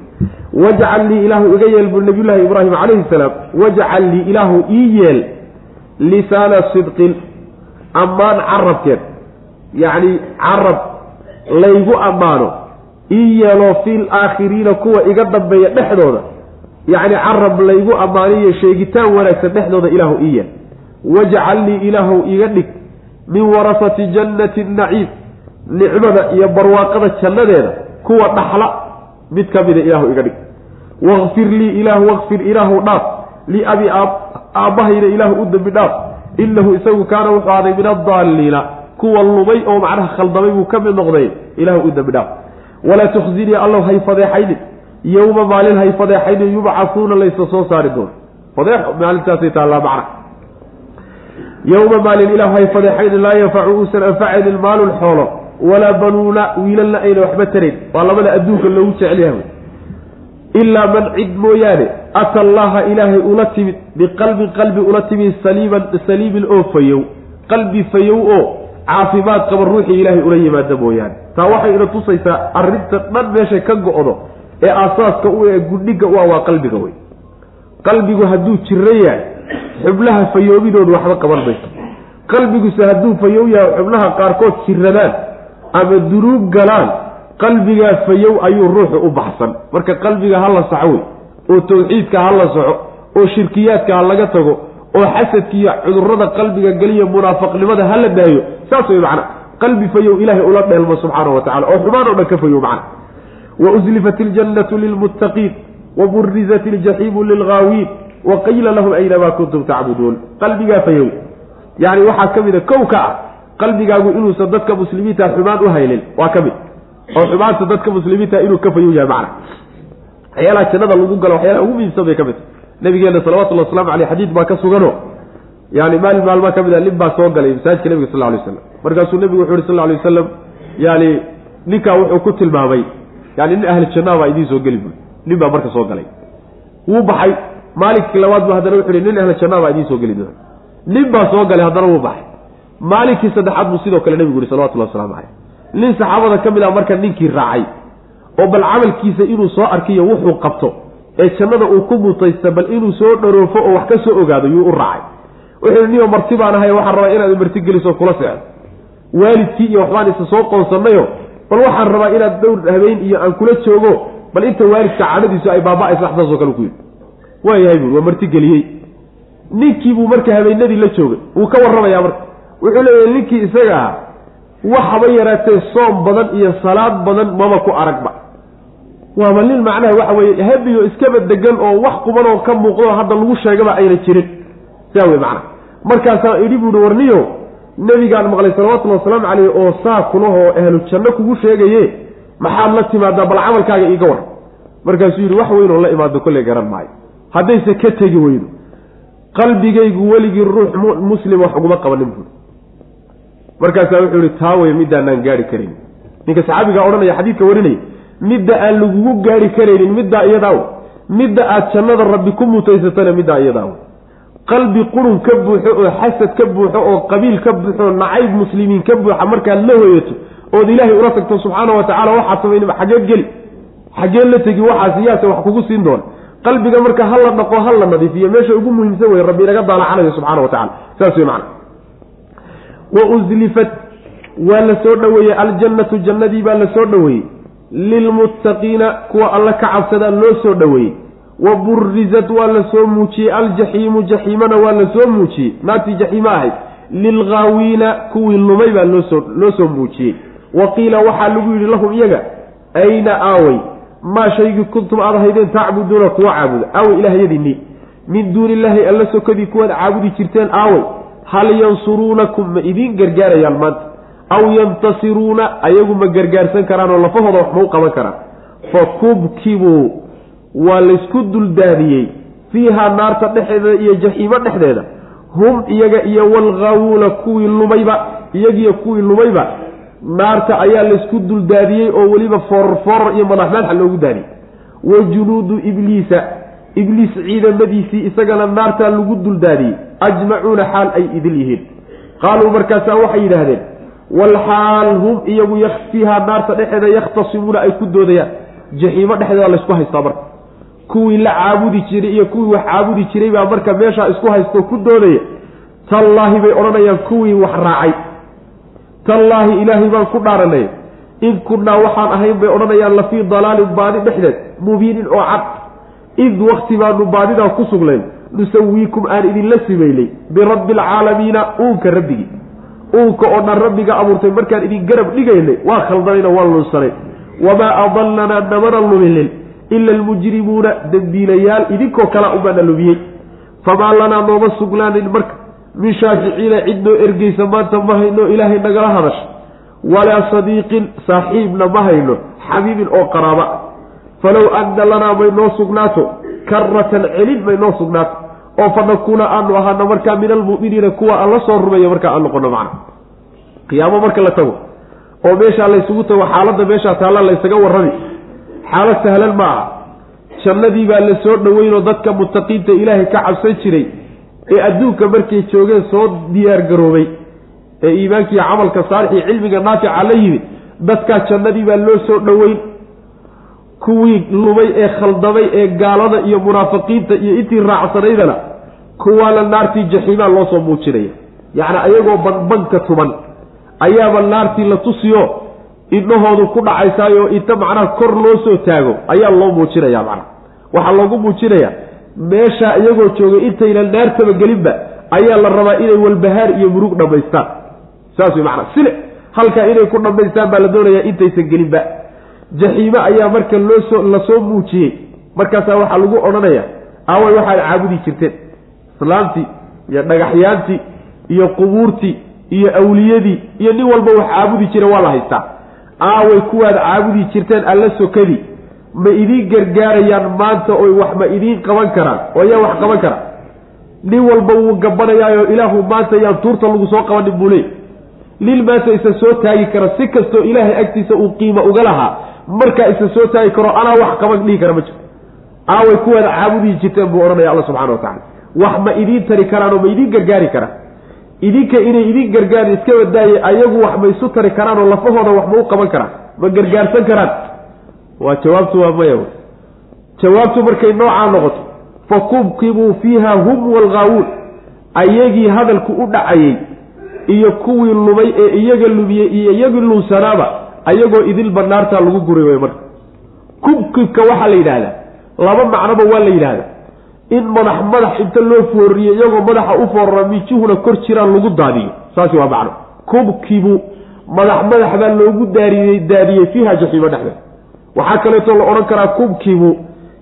Wajcal lii ilaahu iga yeel buu nabiyullaahi ibraahim calayhi salaam wajcal lii ilaahu ii yeel lisaana sidqin ammaan carabkeed yacni carab laygu ammaano ii yeelo fil aakhiriina kuwa iga dambeeya dhexdooda yacni carab laygu ammaaniyo sheegitaan wanaagsan dhexdooda ilaahu ii yeel. Wajcal lii ilaahu iga dhig min warasati jannati naciim nicmada iyo barwaaqada jannadeeda kuwa dhaxla mid ka mida ilaahu iga dhig. Wakfir lii ilaahu wakfir ilaahu dhaaf. Lii abi aabbahayna ilaahu u dembi dhaaf. Inahu isagu kaana wuxuu aaday min adaalliina kuwa lumay oo macnaha khaldamay buu ka mid noqday ilaahu u dembi dhaaf. Walaa tukhzinii allow hay fadeexaynin yowma maalin hay fadeexaynin yubcahuuna laysa soo saari doono fadeexo maalintaasay taallaa macna. Yowma maalin ilaahu hay fadeexaynin laa yanfacu uusan anfacaynin maalun xoolo walaa banuuna wiilalna ayna waxba tarayn. Waa labada adduunka loogu jecel yahay. Ilaa man cid mooyaane ata allaha ilaahay ula timid biqalbin qalbi ula timid saliiman saliimin oo fayow. Qalbi fayow oo caafimaad qaba ruuxii ilaahay ula yimaada mooyaane. Taa waxay ina tusaysaa arrinta dhan meeshay ka go-do ee aasaaska u ee gudhiga u ah waa qalbiga wey qalbigu hadduu jiro yahay xubnaha fayoobidoodu waxba qaban mayso. Qalbiguse hadduu fayow yahay xubnaha qaarkood jiradaan ama dunuub galaan qalbigaa fayow ayuu ruuxu u baxsan. Marka qalbiga ha la saxo wey oo tawxiidka ha la soco oo shirkiyaadka ha laga tago oo xasadka iyo cudurrada qalbiga geliya munaafaqnimada ha la daayo saas wey macna. Qalbi fayow ilaahay ula dheelmo subxaana wa tacala oo xumaan o dhan ka fayow macna. Wa uslifat iljannatu lilmuttaqiin wa burizat iljaxiimu wa qiila lahum aynamaa kuntum tacbuduun. Qalbigaa fayow yani waxaa ka mida kow ka ah qalbigaagu inuusan dadka muslimiinta xumaan u haylin waa ka mid. Oo xumaanta dadka muslimiinta inuu ka fayow yahay macna. Waxyaalaha jannada lagu galo waxyaalaha ugu muhiimsan bay ka mid nabigeena salawatullahi waslamu aleyh xadiid baa ka sugano yani maalin maalmaa ka mid a nin baa soo galay masaajidka nabiga sal lay waslam markaasuu nebigu wuxu uhi sal lay wasalam yani ninkaa wuxuu ku tilmaamay yani nin ahli jannaa baa idiin soo geli buy nin baa marka soo galay. Wuu baxay. Maalinkii labaad bu haddana wuxu hi nin ahli jannaa baa idiin soo geli doona nin baa soo galay haddana wuu baxay maalinkii saddexaad buu sidoo kale nebigu yihi salawatullahi waslamu caleyh nin saxaabada ka mid ah marka ninkii raacay oo bal camalkiisa inuu soo arkiyo wuxuu qabto ee jannada uu ku mutaysta bal inuu soo dharoofo oo wax ka soo ogaado yuu u raacay. Wuxuu niyo marti baan ahay waxaan rabaa inaad marti geliso kula socdo waalidkii iyo waxbaan isa soo qoonsanayo bal waxaan rabaa inaad dhowr habeen iyo aan kula joogo bal inta waalidka cadhadiisu ay baaba-aysa wax saasoo kale ku yidhi. Waayahay buuri waa martigeliyey ninkiibuu marka habeenadii la joogay wuu ka warramayaa marka wuxuu leeyahay ninkii isaga ah waxaba yaraatee soom badan iyo salaad badan maba ku aragba. Waaba nin macnaha waxa weeye habiyo iskaba degan oo wax quban oo ka muuqdo hadda lagu sheegaba ayna jirin. Saa wey macnaha. Markaasaa idhi buuhi warniyo nebigaan maqlay salawatullhi wasalaamu caleyh oo saa kulahoo ahlu janno kugu sheegaye maxaad la timaadaa bal camalkaaga iiga war. Markaasuu yidhi wax weynoo la imaado kolley garan maayo. Haddayse ka tegi weydo. Qalbigaygu weligii ruux muslim wax uguma qabanin buui markaasaa wuxuu yihi taa wey midaanaan gaari karin ninka saxaabigaa odhanaya xadiidka warinaya midda aan lagugu gaari karaynin middaa iyadaa midda aad jannada rabbi ku mutaysatana middaa iyadaa qalbi qurun ka buuxo oo xasad ka buuxo oo qabiil ka buuxo nacayb muslimiin ka buuxa markaad la hoyato ood ilaahay ula tagto subxaana wa tacala waxaad samaynaba xageed geli xageen la tegi waxaas yaase wax kugu siin doona qalbiga marka ha la dhaqo ha la nadiifiyo meesha ugu muhiimsan wey rabbi inaga daalacanayo subxana wa tacala saas wey macana wa uslifat waa la soo dhoweeyey aljannatu jannadii baa la soo dhoweeyey lilmuttaqiina kuwa alla ka cabsadaa loo soo dhoweeyey wa burizat waa la soo muujiyey aljaxiimu jaxiimana waa la soo muujiyey naartii jaxiimo ahayd lilghaawiina kuwii lumay baa loosoo loo soo muujiyey wa qiila waxaa lagu yidhi lahum iyaga ayna aaway maa shaygii kuntum aad ahaydeen tacbuduuna kuwa caabuda aaway ilahyadiinii min duuni illaahi alla sokadii kuwaad caabudi jirteen aaway hal yansuruunakum ma idiin gargaarayaan maanta? Aw yantasiruuna ayagu ma gargaarsan karaan oo lafahooda wax ma u qaban karaan. Fa kubkibuu waa laysku duldaadiyey fiihaa naarta dhexdeeda iyo jaxiimo dhexdeeda. Hum iyaga iyo walghaawuuna kuwii lumayba iyagiyo kuwii lumayba naarta ayaa laysku duldaadiyey oo weliba fooror iyo madax madaxa loogu daadiyey wa junuudu ibliisa ibliis ciidamadiisii isagana naartaa lagu duldaadiyey ajmacuuna xaal ay idil yihiin. Qaaluu markaasaa waxay yidhaahdeen walxaal hum iyagu fiihaa naarta dhexeeda yakhtasimuuna ay ku doodayaan. Jaxiimo dhexdeeda laysku haystaa marka. Kuwii la caabudi jiray iyo kuwii wax caabudi jiray baa marka meeshaa isku haysto ku doodaya. Tallaahi bay odhanayaan kuwii wax raacay. Tallaahi ilaahay baan ku dhaaranay id kunnaa waxaan ahayn bay odhanayaan lafii dalaalin baadi dhexdeed mubiinin oo cad id wakti baanu baadidaa ku sugnayn nusawiikum aan idinla simaynay birabbi alcaalamiina uunka rabbigii uunka oo dhan rabbiga abuurtay markaan idin garab dhigaynay waa khaldanayna waan lunsanay wamaa adallanaa namana luminin ila almujrimuuna dembiilayaal idinkoo kalaa ubaana lumiyey. Famaa lanaa nooma sugnaanin marka min shaaficiina cid noo ergeysa maanta ma hayno ilaahay nagala hadasha. Walaa sadiiqin saaxiibna ma hayno xabiibin oo qaraaba falow anna lanaa may noo sugnaato karatan celin may noo sugnaato oo fa nakuuna aanu ahaano markaa min almu'miniina kuwa aan la soo rumeeyo markaa aan noqono macna. Qiyaamo marka la tago oo meeshaa laysugu tago xaaladda meeshaa taalla laysaga warrami. Xaalad sahlan ma aha. Jannadii baa la soo dhoweynoo dadka mutaqiinta ilaahay ka cabsan jiray ee adduunka markay joogeen soo diyaar garoobay. Ee iimaankii camalka saalixii cilmiga naafica la yimid dadkaa jannadii baa loo soo dhoweyn kuwii lumay ee khaldamay ee gaalada iyo munaafiqiinta iyo intii raacsanaydana kuwaana naartii jaxiimaa loo soo muujinaya. Yacni ayagoo banbanka tuman ayaaba naartii la tusiyo idhahoodu ku dhacaysaayo inta macnaha kor loo soo taago ayaa loo muujinaya macnaha waxaa loogu muujinayaa meeshaa iyagoo joogay intaynan naartaba gelinba ayaa la rabaa inay walbahaar iyo murug dhammaystaan. Saas wey macnaa sile halkaa inay ku dhammaystaan baa la doonayaa intaysan gelinba jaxiime ayaa marka loosoo la soo muujiyey. Markaasaa waxaa lagu odhanayaa aaway waxaad caabudi jirteen. Islaamtii iyo dhagaxyaantii iyo qubuurtii iyo awliyadii iyo nin walba wax caabudi jira waa la haystaa. Aaway kuwaad caabudi jirteen alla sokadii. Ma idiin gargaarayaan maanta oy wax ma idiin qaban karaan oo ayaa wax qaban kara. Nin walba wuu gabanayaayo ilaahu maanta yaan tuurta lagu soo qabanin buu leey nin maanta isa soo taagi kara si kastoo ilaahay agtiisa uu qiimo uga lahaa markaa isa soo taagi karo anaa wax qaban dhihi kara ma jiro. Aaway kuwaad caabudi jirteen buu odhanaya alla subxana wa tacala wax ma idiin tari karaan oo ma idiin gargaari karaan. Idinka inay idin gargaari iska badaaye ayagu wax ma isu tari karaan oo lafahooda wax ma u qaban karaan. Ma gargaarsan karaan. Waa jawaabtu waa maya jawaabtu markay noocaa noqoto fa kubkibuu fiiha hum walghaawuun ayagii hadalku u dhacayey iyo kuwii lumay ee iyaga lumiyey iyo iyagii lunsanaaba ayagoo idilba naartaa lagu guri way marka. Kubkibka waxaa la yidhaahdaa laba macnoba waa la yidhaahdaa in madax madax inta loo fooriyo iyagoo madaxa u foorara mijuhuna kor jiraan lagu daadiyo. Saasi waa macno. Kubkibu madax madax baa loogu daariyey daadiyey fiiha jaxiimo dhexdeed waxaa kaleeto la odhan karaa kubkibu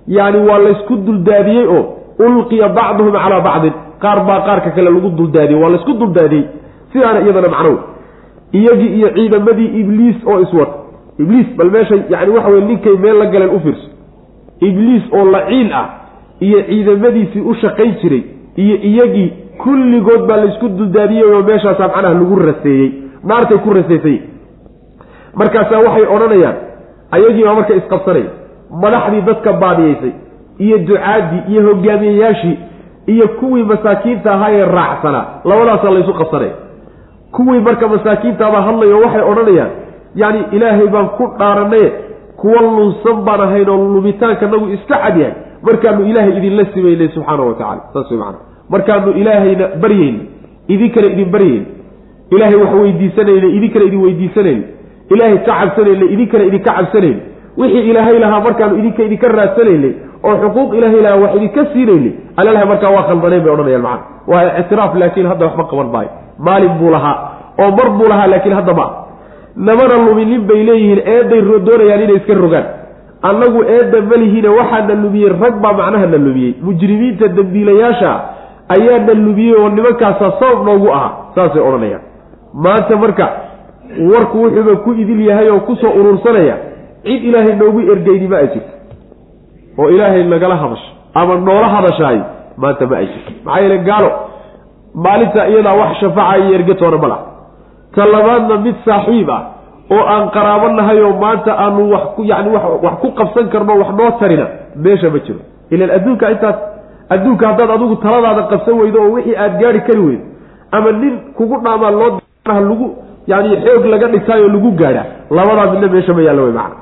yani waa laysku duldaadiyey oo ulqiya bacduhum calaa bacdin. Qaar baa qaarka kale lagu duldaadiyey waa laysku duldaadiyey sidaana iyadana macnow iyagii iyo ciidamadii ibliis oo iswata ibliis bal meesha yani waxa weye ninkay meel la galeen u fiirso. Ibliis oo laciin ah iyo ciidamadiisii u shaqayn jiray iyo iyagii kulligood baa laysku duldaadiyey oo meeshaasaa macnaha lagu raseeyey. Naartay ku raseysay. Markaasaa waxay odhanayaan ayagii baa marka isqabsanaya madaxdii dadka baadiyeysay iyo ducaadii iyo hogaamiyeyaashii iyo kuwii masaakiinta ahaa ee raacsanaa labadaasaa laysu qabsanaya kuwii marka masaakiintaabaa hadlayo waxay odhanayaan yacni ilaahay baan ku dhaaranaye kuwa lunsan baan ahayn oo lumitaanka nagu iska cad yahay. Markaanu ilaahay idinla simaynay subxaana wa tacala saas wey macana markaanu ilaahayna baryeyna idinkana idin baryeyna ilaahay wax weydiisanayna idinkana idin weydiisanayna ilaahay ka cabsanayna idinkana idinka cabsanayna wixii ilaahay lahaa markaanu idinka idinka raadsanaynay oo xuquuq ilaahay lahaa wax idinka siinaynay alalaha markaa waa khaldaneen bay odhanayaan macana waa ictiraaf laakiin hadda waxba qaban maayo. Maalin buu lahaa oo mar buu lahaa laakiin hadda ma namana luminin bay leeyihiin eeday doonayaan inay iska rogaan. Annagu eedda malihiine waxaana lumiyey rag baa macnaha na lumiyey. Mujrimiinta dambiilayaasha ayaana lumiyey oo nimankaasa sabab noogu ahaa saasay odhanayaan. Maanta marka warku wuxuuba ku idil yahay oo ku soo urursanaya cid ilaahay noogu ergeyni ma ay jirto oo ilaahay nagala hadasho ama noola hadashaayo maanta ma ay jirto maxaa yeele gaalo maalinta iyadaa wax shafaaca iyo ergetoona ma laha. Ta labaadna mid saaxiib ah oo aan qaraabo nahay oo maanta aanu wax ku yani wax ku qabsan karno wax noo tarina meesha ma jiro. Ilan adduunka intaas adduunka haddaad adigu taladaada qabsan weydo oo wixii aad gaari kari weydo ama nin kugu dhaamaa loo lagu yani xoog laga dhigtaayoo lagu gaadhaa labadaa midna meesha ma yaalla wey macana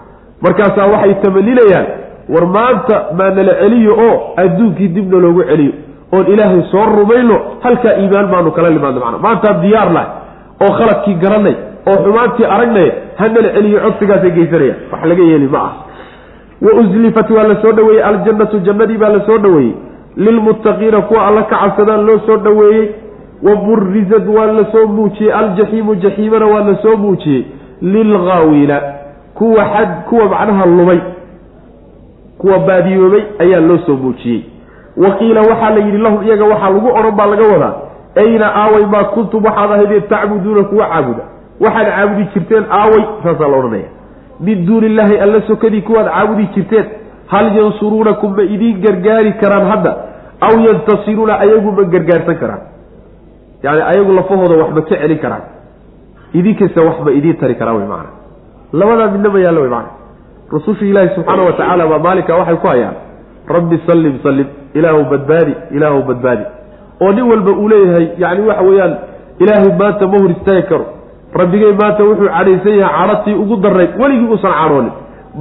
markaasaa waxay tamaninayaan war maanta maa nala celiyo oo adduunkii dibna loogu celiyo oon ilaahay soo rumayno halkaa iimaan baanu kala limaadno macana maantaan diyaar lahay oo khaladkii garanay oo xumaantii aragnay hanala celiyo codsigaasay geysanayaan wax laga yeeli ma ah. Wa uslifat waa la soo dhaweeyey aljannatu jannadii baa la soo dhaweeyey lilmuttaqiina kuwa alla ka cabsadaan loo soo dhaweeyey wa burizad waa la soo muujiyey aljaxiimu jaxiimana waa la soo muujiyey. Lilghaawiina kuwa xad kuwa macnaha lumay kuwa baadiyoobay ayaa loo soo muujiyey wa qiila waxaa la yidhi lahum iyaga waxaa lagu odhan baa laga wadaa ayna aaway maa kuntum waxaad ahaydeen tacbuduuna kuwa caabuda. Waxaad caabudi jirteen aaway saasaa la odhanaya. Min duuni illaahi alla sokadii kuwaad caabudi jirteen hal yansuruunakum ma idiin gargaari karaan hadda aw yantasiruuna ayagu ma gargaarsan karaan. Yani ayagu lafahooda wax ma ka celin karaan. Idinkasta wax ma idiin tari karaan wey maana labadaa midna ma yaallo wey maana rususha ilaahi subxaana wa tacaala baa maalinka waxay ku hayaan rabbi sallim sallim ilaahu badbaadi ilaahu badbaadi. Oo nin walba uu leeyahay yani waxa weeyaan ilaahay maanta ma hor istaagi karo. Rabbigay maanta wuxuu cadhaysan yahay cadhatii ugu darray weligii uusan cadhoonin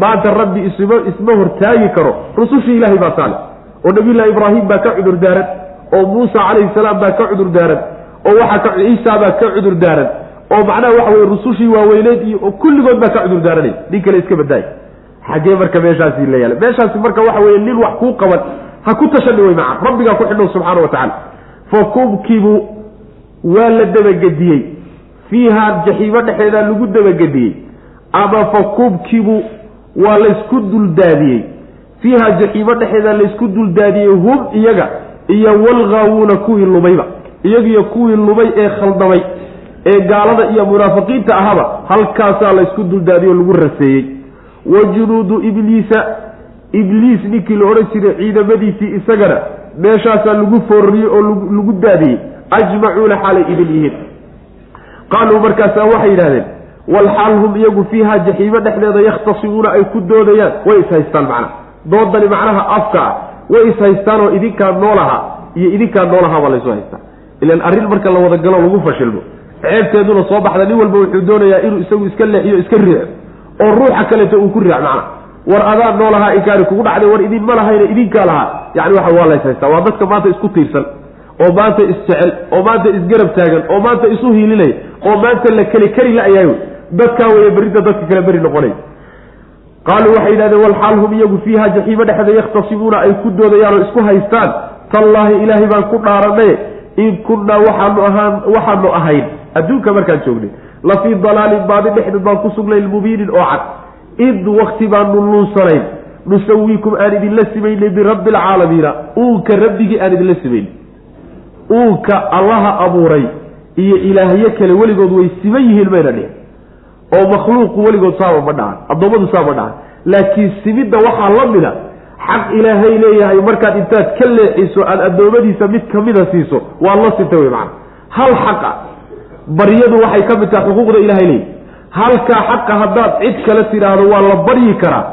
maanta rabbi isma isma hortaagi karo. Rusushii ilaahay baa taale oo nabiyullahi ibraahim baa ka cudur daaran. Oo muusa calayhi salaam baa ka cudur daaran. Oo waxaa ka ciisa baa ka cudur daaran. Oo macnaha waxa weye rusushii waaweyneed iyo kulligood baa ka cudur daaranay. Nin kale iska badaay xaggee marka meeshaasi la yaalla meeshaasi marka waxa weye nin wax kuu qaban ha ku tashani maca rabbigaa ku xidhow subxaana wa tacala fakubkibu waa la dabagediyey. Fiihaa jaxiimo dhexeedaa lagu dabagediyey. Ama fakubkibu waa laysku duldaadiyey. Fiihaa jaxiimo dhexeedaa laysku duldaadiyey hum iyaga iyo walgaawuuna kuwii lumayba. Iyagiyo kuwii lumay ee khaldamay. Ee gaalada iyo munaafiqiinta ahaba halkaasaa laysku duldaadiyo lagu raseeyey wa junuudu ibliisa ibliis ninkii la odhan jiray ciidamadiisii isagana meeshaasaa lagu foorriyey oo lagu daadiyey ajmacuuna xaalay idin yihiin. Qaaluu markaasaa waxay yidhahdeen walxaal hum iyagu fiihaa jaxiimo dhexdeeda yakhtasimuuna ay ku doodayaan way ishaystaan macnaha doodani macnaha afka ah way ishaystaan oo idinkaa noolaha iyo idinkaa noolahaa baa laysu haystaa. Ilan arrin marka la wada galo lagu fashilmo ceebteeduna soo baxda nin walba wuxuu doonayaa inuu isagu iska leexiyo iska riixo oo ruuxa kaleeto uu ku riix macnaha war adaa noolahaa inkaari kugu dhacday war idin ma lahayna idinkaa lahaa. Yani waxa waa lays haystaa waa dadka maanta isku tiirsan oo maanta isjecel oo maanta isgarab taagan oo maanta isu hiilinaya oo maanta la keli kari la-yahay dadkaa weeye berrinta dadka kale beri noqonay. Qaaluu waxay yidhahdeen walxaal hum iyagu fiiha jaxiimo dhexda yakhtasimuuna ay ku doodayaan oo isku haystaan? Tallaahi ilaahay baan ku dhaaranaye in kunnaa waxaanu ahaan waxaanu ahayn. Adduunka markaan joognay la fii dalaalin baadi dhexdeed baan ku sugnayn mubiinin oo cad. Id wakti baanu nuunsanayn. Nusawiikum aan idinla simaynay birabbi alcaalamiina uunka rabbigii aan idinla simayn uunka allaha abuuray iyo ilaahyo kale weligood way siman yihiin mayna dhihin. Oo makhluuqu weligood saaba ma dhacan addoommadu saaba dhacan laakiin simidda waxaa la mida. Xaq ilaahay leeyahay markaad intaad ka leexiso aad addoommadiisa mid kamida siiso waad la sintay wey macana hal xaqa baryadu waxay ka mid tahay xuquuqda ilahay leeyahy halkaa xaqa haddaad cid kale tidhaahdo waa la baryi karaa.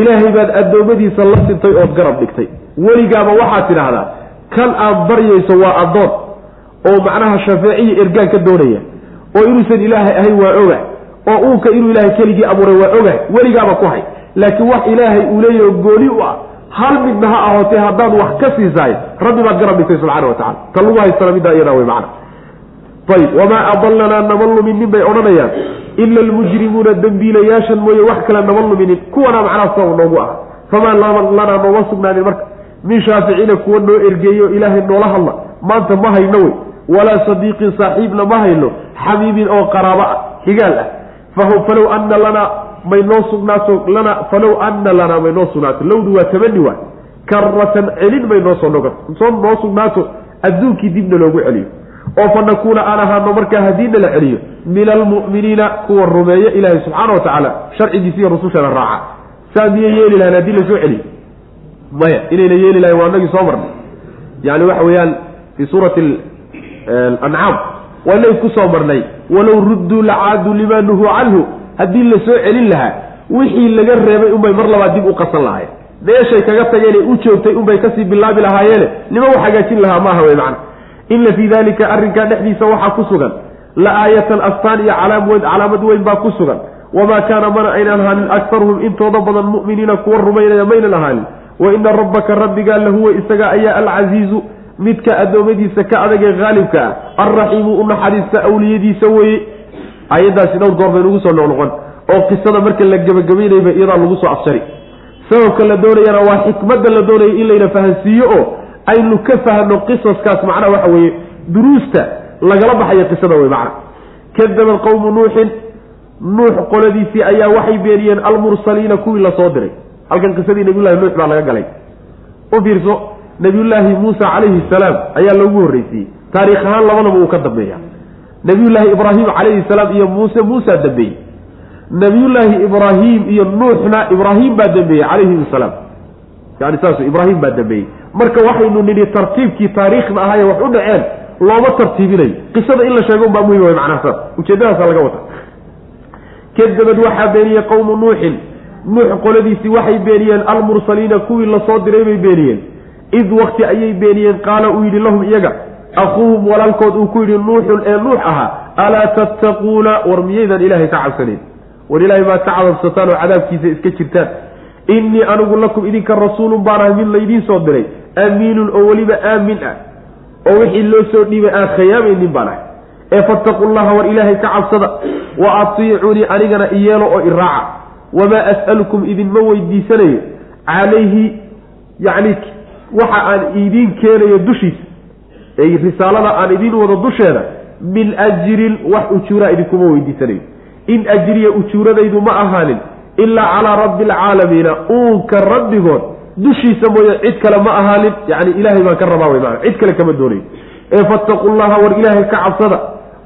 Ilaahay baad addoommadiisa la sintay ood garab dhigtay. Weligaaba waxaad tidhaahdaa kan aad baryayso waa addoon oo macnaha shafeeciya ergaan ka doonaya oo inuusan ilaahay ahayn waa oga oo uunka inuu ilaahay keligii abuuray waa ogahay weligaaba ku hay. Laakiin wax ilaahay uu leeyaho gooni u ah hal midna ha ahootee haddaad wax ka siisaay rabbi baad garab dhigtay subxana wa tacala ta lagu haystana middaa iyadaa wey macana ayb wamaa adalanaa nama luminin bay odhanayaan. Ila almujrimuuna dembiilayaashan mooye wax kale nama luminin kuwanaa macnaha sabab noogu ah. Famaa lanaa nooma sugnaanin marka? Min shaaficiina kuwa noo ergeeyo ilaahay noola hadla. Maanta ma hayno wey. Walaa sadiiqin saaxiibna ma hayno. Xabiibin oo qaraabo ah xigaal ah. Falow ana lanaa may noo sugnaato lana falow ana lanaa may noo sugnaato. Lowdu waa tamani waay. Karatan celin may noosoo soo noo sugnaato adduunkii dibna loogu celiyo oo fa nakuuna aan ahaano markaa haddiina la celiyo min almu'miniina kuwa rumeeya ilaahay subxaana wa tacaala sharcigiisa iyo rusushana raaca. Saa miyay yeeli lahayn haddii la soo celiyo. Maya inayna yeeli lahayn waa nagii soo marnay. Yani waxa weeyaan fii suurati ancaam waa inay ku soo marnay. Walow rudduu lacaaduu limaa nuhuu canhu haddii la soo celin lahaa wixii laga reebay unbay mar labaad dib u qasan lahayen meeshay kaga tageenay u joogtay unbay ka sii bilaabi lahaayeene nima u hagaajin lahaa maaha wey macna ina fii dalika arrinkaa dhexdiisa waxaa ku sugan. La aayatan astaan iyo calaamad weyn baa ku sugan. Wamaa kaana mana aynan ahaanin aktaruhum intooda badan mu'miniina kuwa rumaynaya maynan ahaanin. Wa ina rabbaka rabbigaa lahuwa isaga ayaa alcasiizu midka addoommadiisa ka adag ee haalibka ah. Alraxiimu u naxariista awliyadiisa weeye. Aayaddaasi dhowr goor bay nagu soo noqnoqon. Oo qisada marka la gebagabaynayba iyadaa lagu soo afshari sababka la doonayana waa xikmadda la doonaya in layna fahansiiyo oo aynu ka fahno qisaskaas macnaha waxa weeye duruusta lagala baxayo qisada wey macna. Kadabad qowmu nuuxin nuux qoladiisii ayaa waxay beeniyeen almursaliina kuwii la soo diray. Halkan qisadii nabiyullahi nuux baa laga galay. U fiirso nabiyullaahi muusa calayhi salaam ayaa loogu horreysiiyey taariikh ahaan labadaba uu ka dambeeya nabiyullaahi ibraahim calayhi salaam iyo muuse muusaa dambeeyey. Nabiyullaahi ibraahim iyo nuuxna ibraahim baa dambeeyey calayhim asalaam yani saas ibraahim baa dambeeyey. Marka waxaynu nidhi tartiibkii taariikhda ahaaye wax u dhaceen looma tartiibinayo. Qisada in la sheego baa muhiim way macnaha saas ujeedadaasa laga wata kadabad waxaa beeniyey qowmu nuuxin. Nuux qoladiisii waxay beeniyeen almursaliina kuwii la soo diray bay beeniyeen. Id wakti ayay beeniyeen qaala uu yidhi lahum iyaga akuuhum walaalkood uu ku yidhi nuuxun ee nuux ahaa alaa tattaquuna? War miyaydan ilaahay ka cabsanayn. War ilaahay baad ka cababsataan oo cadaabkiisa iska jirtaan innii anigu lakum idinka rasuulun baan ahay mid laydiin soo diray. Amiinun oo weliba aamin ah. Oo wixii loo soo dhiibay aan khayaamaynin baan ahay. Ee fattaqu llaha war ilaahay ka cabsada. Wa atiicuunii anigana iyeelo oo iraaca wamaa as'alukum idinma weydiisanayo. Calayhi yacni waxa aan idiin keenayo dushiisa. Ee risaalada aan idiin wado dusheeda min ajrin wax ujuuraa idinkuma weydiisanayo. In ajriya ujuuradaydu ma ahaanin ilaa calaa rabbi alcaalamiina. Uunka rabbigood dushiisa mooye cid kale ma ahaanin. Yani ilaahay baan ka rabaa wey maana cid kale kama doonayo ee fattaqu llaha war ilaahay ka cabsada.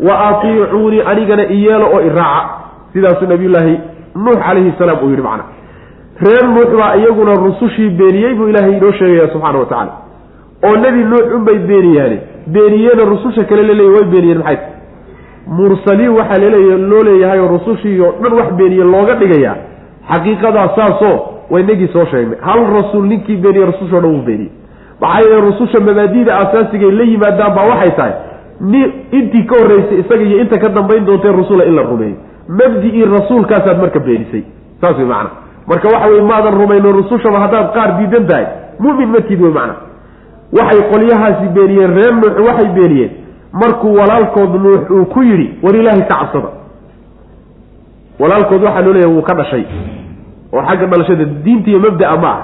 Wa atiicuunii anigana iyeelo oo iraaca sidaasuu nabiyullaahi nuux calayhi salaam uu yidhi macna. Reer nuux baa iyaguna rusushii beeniyey buu ilaahay inoo sheegaya subxaana wa tacaala. Oo nebi nuux unbay beeniyaane beeniyeena rususha kale laleeya way beeniyeen maxay? Mursaliin waxaa laleeya loo leeyahay oo rusushii oo dhan wax beeniye looga dhigayaa xaqiiqadaa saasoo waynagii soo sheegnay. Hal rasuul ninkii beeniye rusushoo dhan wuu beeniyey maxaa yeele rususha mabaadiida asaasigaay la yimaadaan baa waxay tahay ni intii ka horreysay isaga iyo inta ka dambayn doontee rasula in la rumeeyo mabdi-ii rasuulkaasaad marka beenisay saas wey macana marka waxa weye maadan rumayno rusushaba haddaad qaar diidan tahay. Mumin matid wey macana waxay qolyahaasi beeniyeen reer nuux waxay beeniyeen markuu walaalkood nuux uu ku yidhi war ilaahay ka cabsada. Walaalkood waxaa loo leeyahay wuu ka dhashay oo xagga dhalashada diinta iyo mabdaa ma ah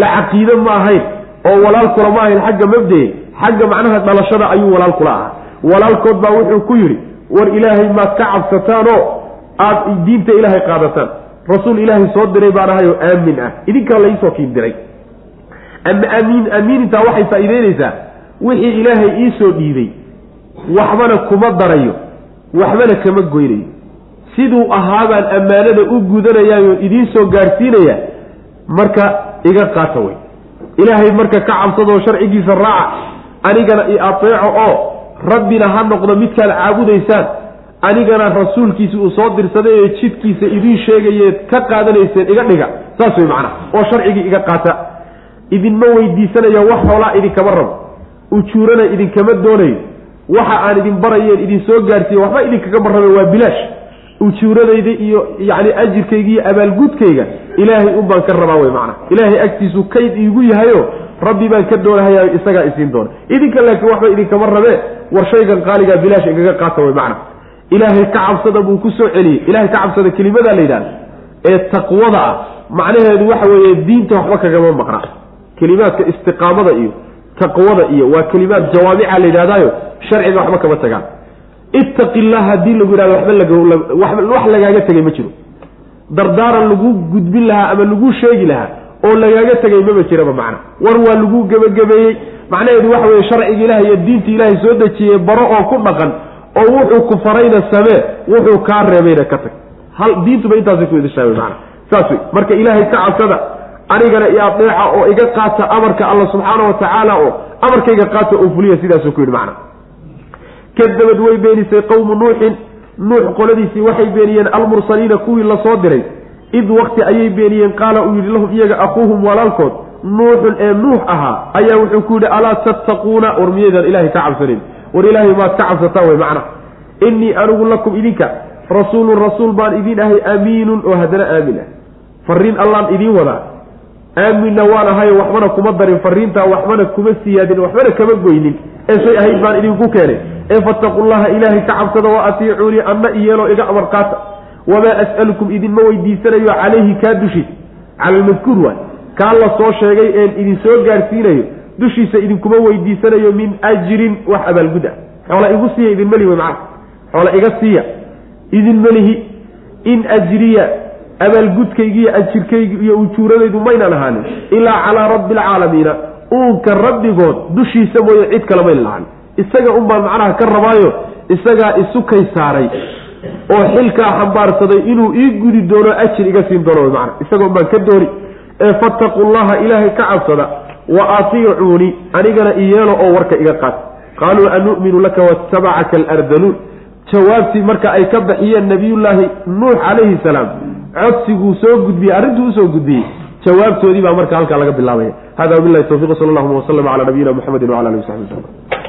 la caqiide ma ahayn oo walaalkula ma ahayn xagga mabdae xagga macnaha dhalashada ayuu walaalkula ahaa. Walaalkood baa wuxuu ku yidhi war ilaahay maad ka cabsataanoo aada diinta ilaahay qaadataan? Rasuul ilaahay soo diray baan ahay oo aamin ah. Idinkaa laisoo kiin diray. Ama amiin amiinintaa waxay faa'iideynaysaa wixii ilaahay iisoo dhiibay waxbana kuma darayo waxbana kama goynayo siduu ahaabaan ammaanada u gudanayaayo idiin soo gaadhsiinaya marka iga qaata wey ilaahay marka ka cabsadoo sharcigiisa raaca anigana i ateeco oo rabbina ha noqdo midkaad caabudaysaan anigana rasuulkiisa uu soo dirsaday ee jidkiisa idiin sheegayeed ka qaadanayseen iga dhiga. Saas wey macnaha oo sharcigii iga qaata. Idinma weydiisanayo wax hoolaa idinkama rabo. Ujuurana idinkama doonayo. Waxa aan idin barayeen idin soo gaarsiiye waxba idinkagama rabe waa bilaash ujuuradayda iyo yacni ajirkayga iyo abaalgudkayga ilaahay un baan ka rabaa wey macana ilaahay agtiisu kayd iigu yahayo rabbi baan ka doonahaya isagaa isiin doona. Idinka laakiin waxba idinkama rabee war shaygan qaaligaa bilaash igaga qaata way macna ilaahay ka cabsada buu ku soo celiyey. Ilahay ka cabsada kelimadaa la yidhahda ee taqwada ah. Macnaheedu waxa weeye diinta waxba kagama maqna kelimaadka istiqaamada iyo taqwada iyo waa kelimaad jawaamica la yidhahdaayo sharciga waxba kama tagaan ittaqi illah haddii lagu yidhahdo waxba wax lagaaga tegay ma jiro. dardaaran lagu gudbin lahaa ama lagu sheegi lahaa oo lagaaga tegay maba jiraba macna. war waa lagu gebagabeeyey. macnaheedu waxa weye sharciga ilahay iyo diinta ilaahay soo dejiyey baro oo ku dhaqan oo wuxuu ku farayna samee wuxuu kaa reebayna ka tag. hal diintuba intaasay ku idishaabay macna. saas wey marka ilaahay ka cabsada anigana iyo adeeca oo iga qaata amarka alla subxaana wa tacaala oo amarkayga qaata oo fuliya sidaasuu ku yidhi macna kadabad way beenisay qowmu nuuxin. Nuux qoladiisii waxay beeniyeen almursaliina kuwii la soo diray. Id wakti ayay beeniyeen qaala uu yidhi lahum iyaga akuuhum walaalkood nuuxun ee nuux ahaa. Ayaa wuxuu ku yidhi alaa tattaquuna? War miyaydaan ilahay ka cabsanin. War ilaahay maad ka cabsataan way macna. Innii anigu lakum idinka rasuulun rasuul baan idin ahay amiinun oo haddana aamin ah. Fariin allaan idiin wadaa aaminna waan ahayo waxbana kuma darin fariintaa waxbana kuma siyaadin waxbana kama goynin. Ee shay ahayd baan idinku keenay. Ee fattaqullaha ilaahay ka cabsada wa atiicuunii anna iyeelo iga amar qaata wamaa as'alukum idinma weydiisanayo calayhi kaa dushiisa cala almadkuur waay. Kaa la soo sheegay een idin soo gaadhsiinayo dushiisa idinkuma weydiisanayo min ajrin wax abaalgud ah xoola igu siiya idin melihi wey macana xoola iga siiya. Idin melihi in ajriya abaalgudkaygi iyo ajirkaygi iyo ujuuradaydu maynaan ahaanin. Ilaa calaa rabbi alcaalamiina uunka rabbigood dushiisa mooye cid kale mayna lahan isaga un baan macnaha ka rabaayo isagaa isukay saaray oo xilkaa xambaarsaday inuu ii gudi doono ajir iga siin doono macna isagoon baan ka dooni. Ee fattaqu llaha ilaahay ka cabsada wa atiicuuni anigana iyeelo oo warka iga qaad. Qaaluu anu'minu laka watabacaka alardaluun jawaabtii marka ay ka baxiyeen nabiyullaahi nuux calayhi salaam. Codsiguu soo gudbiyey arrintuu u soo gudbiyey. Jawaabtoodii baa marka halkaa laga bilaabaya. Hada wabilahi tawfiq sal allahuma waslama cala nabiyina muxamedi wala alihi wasaxbi waslm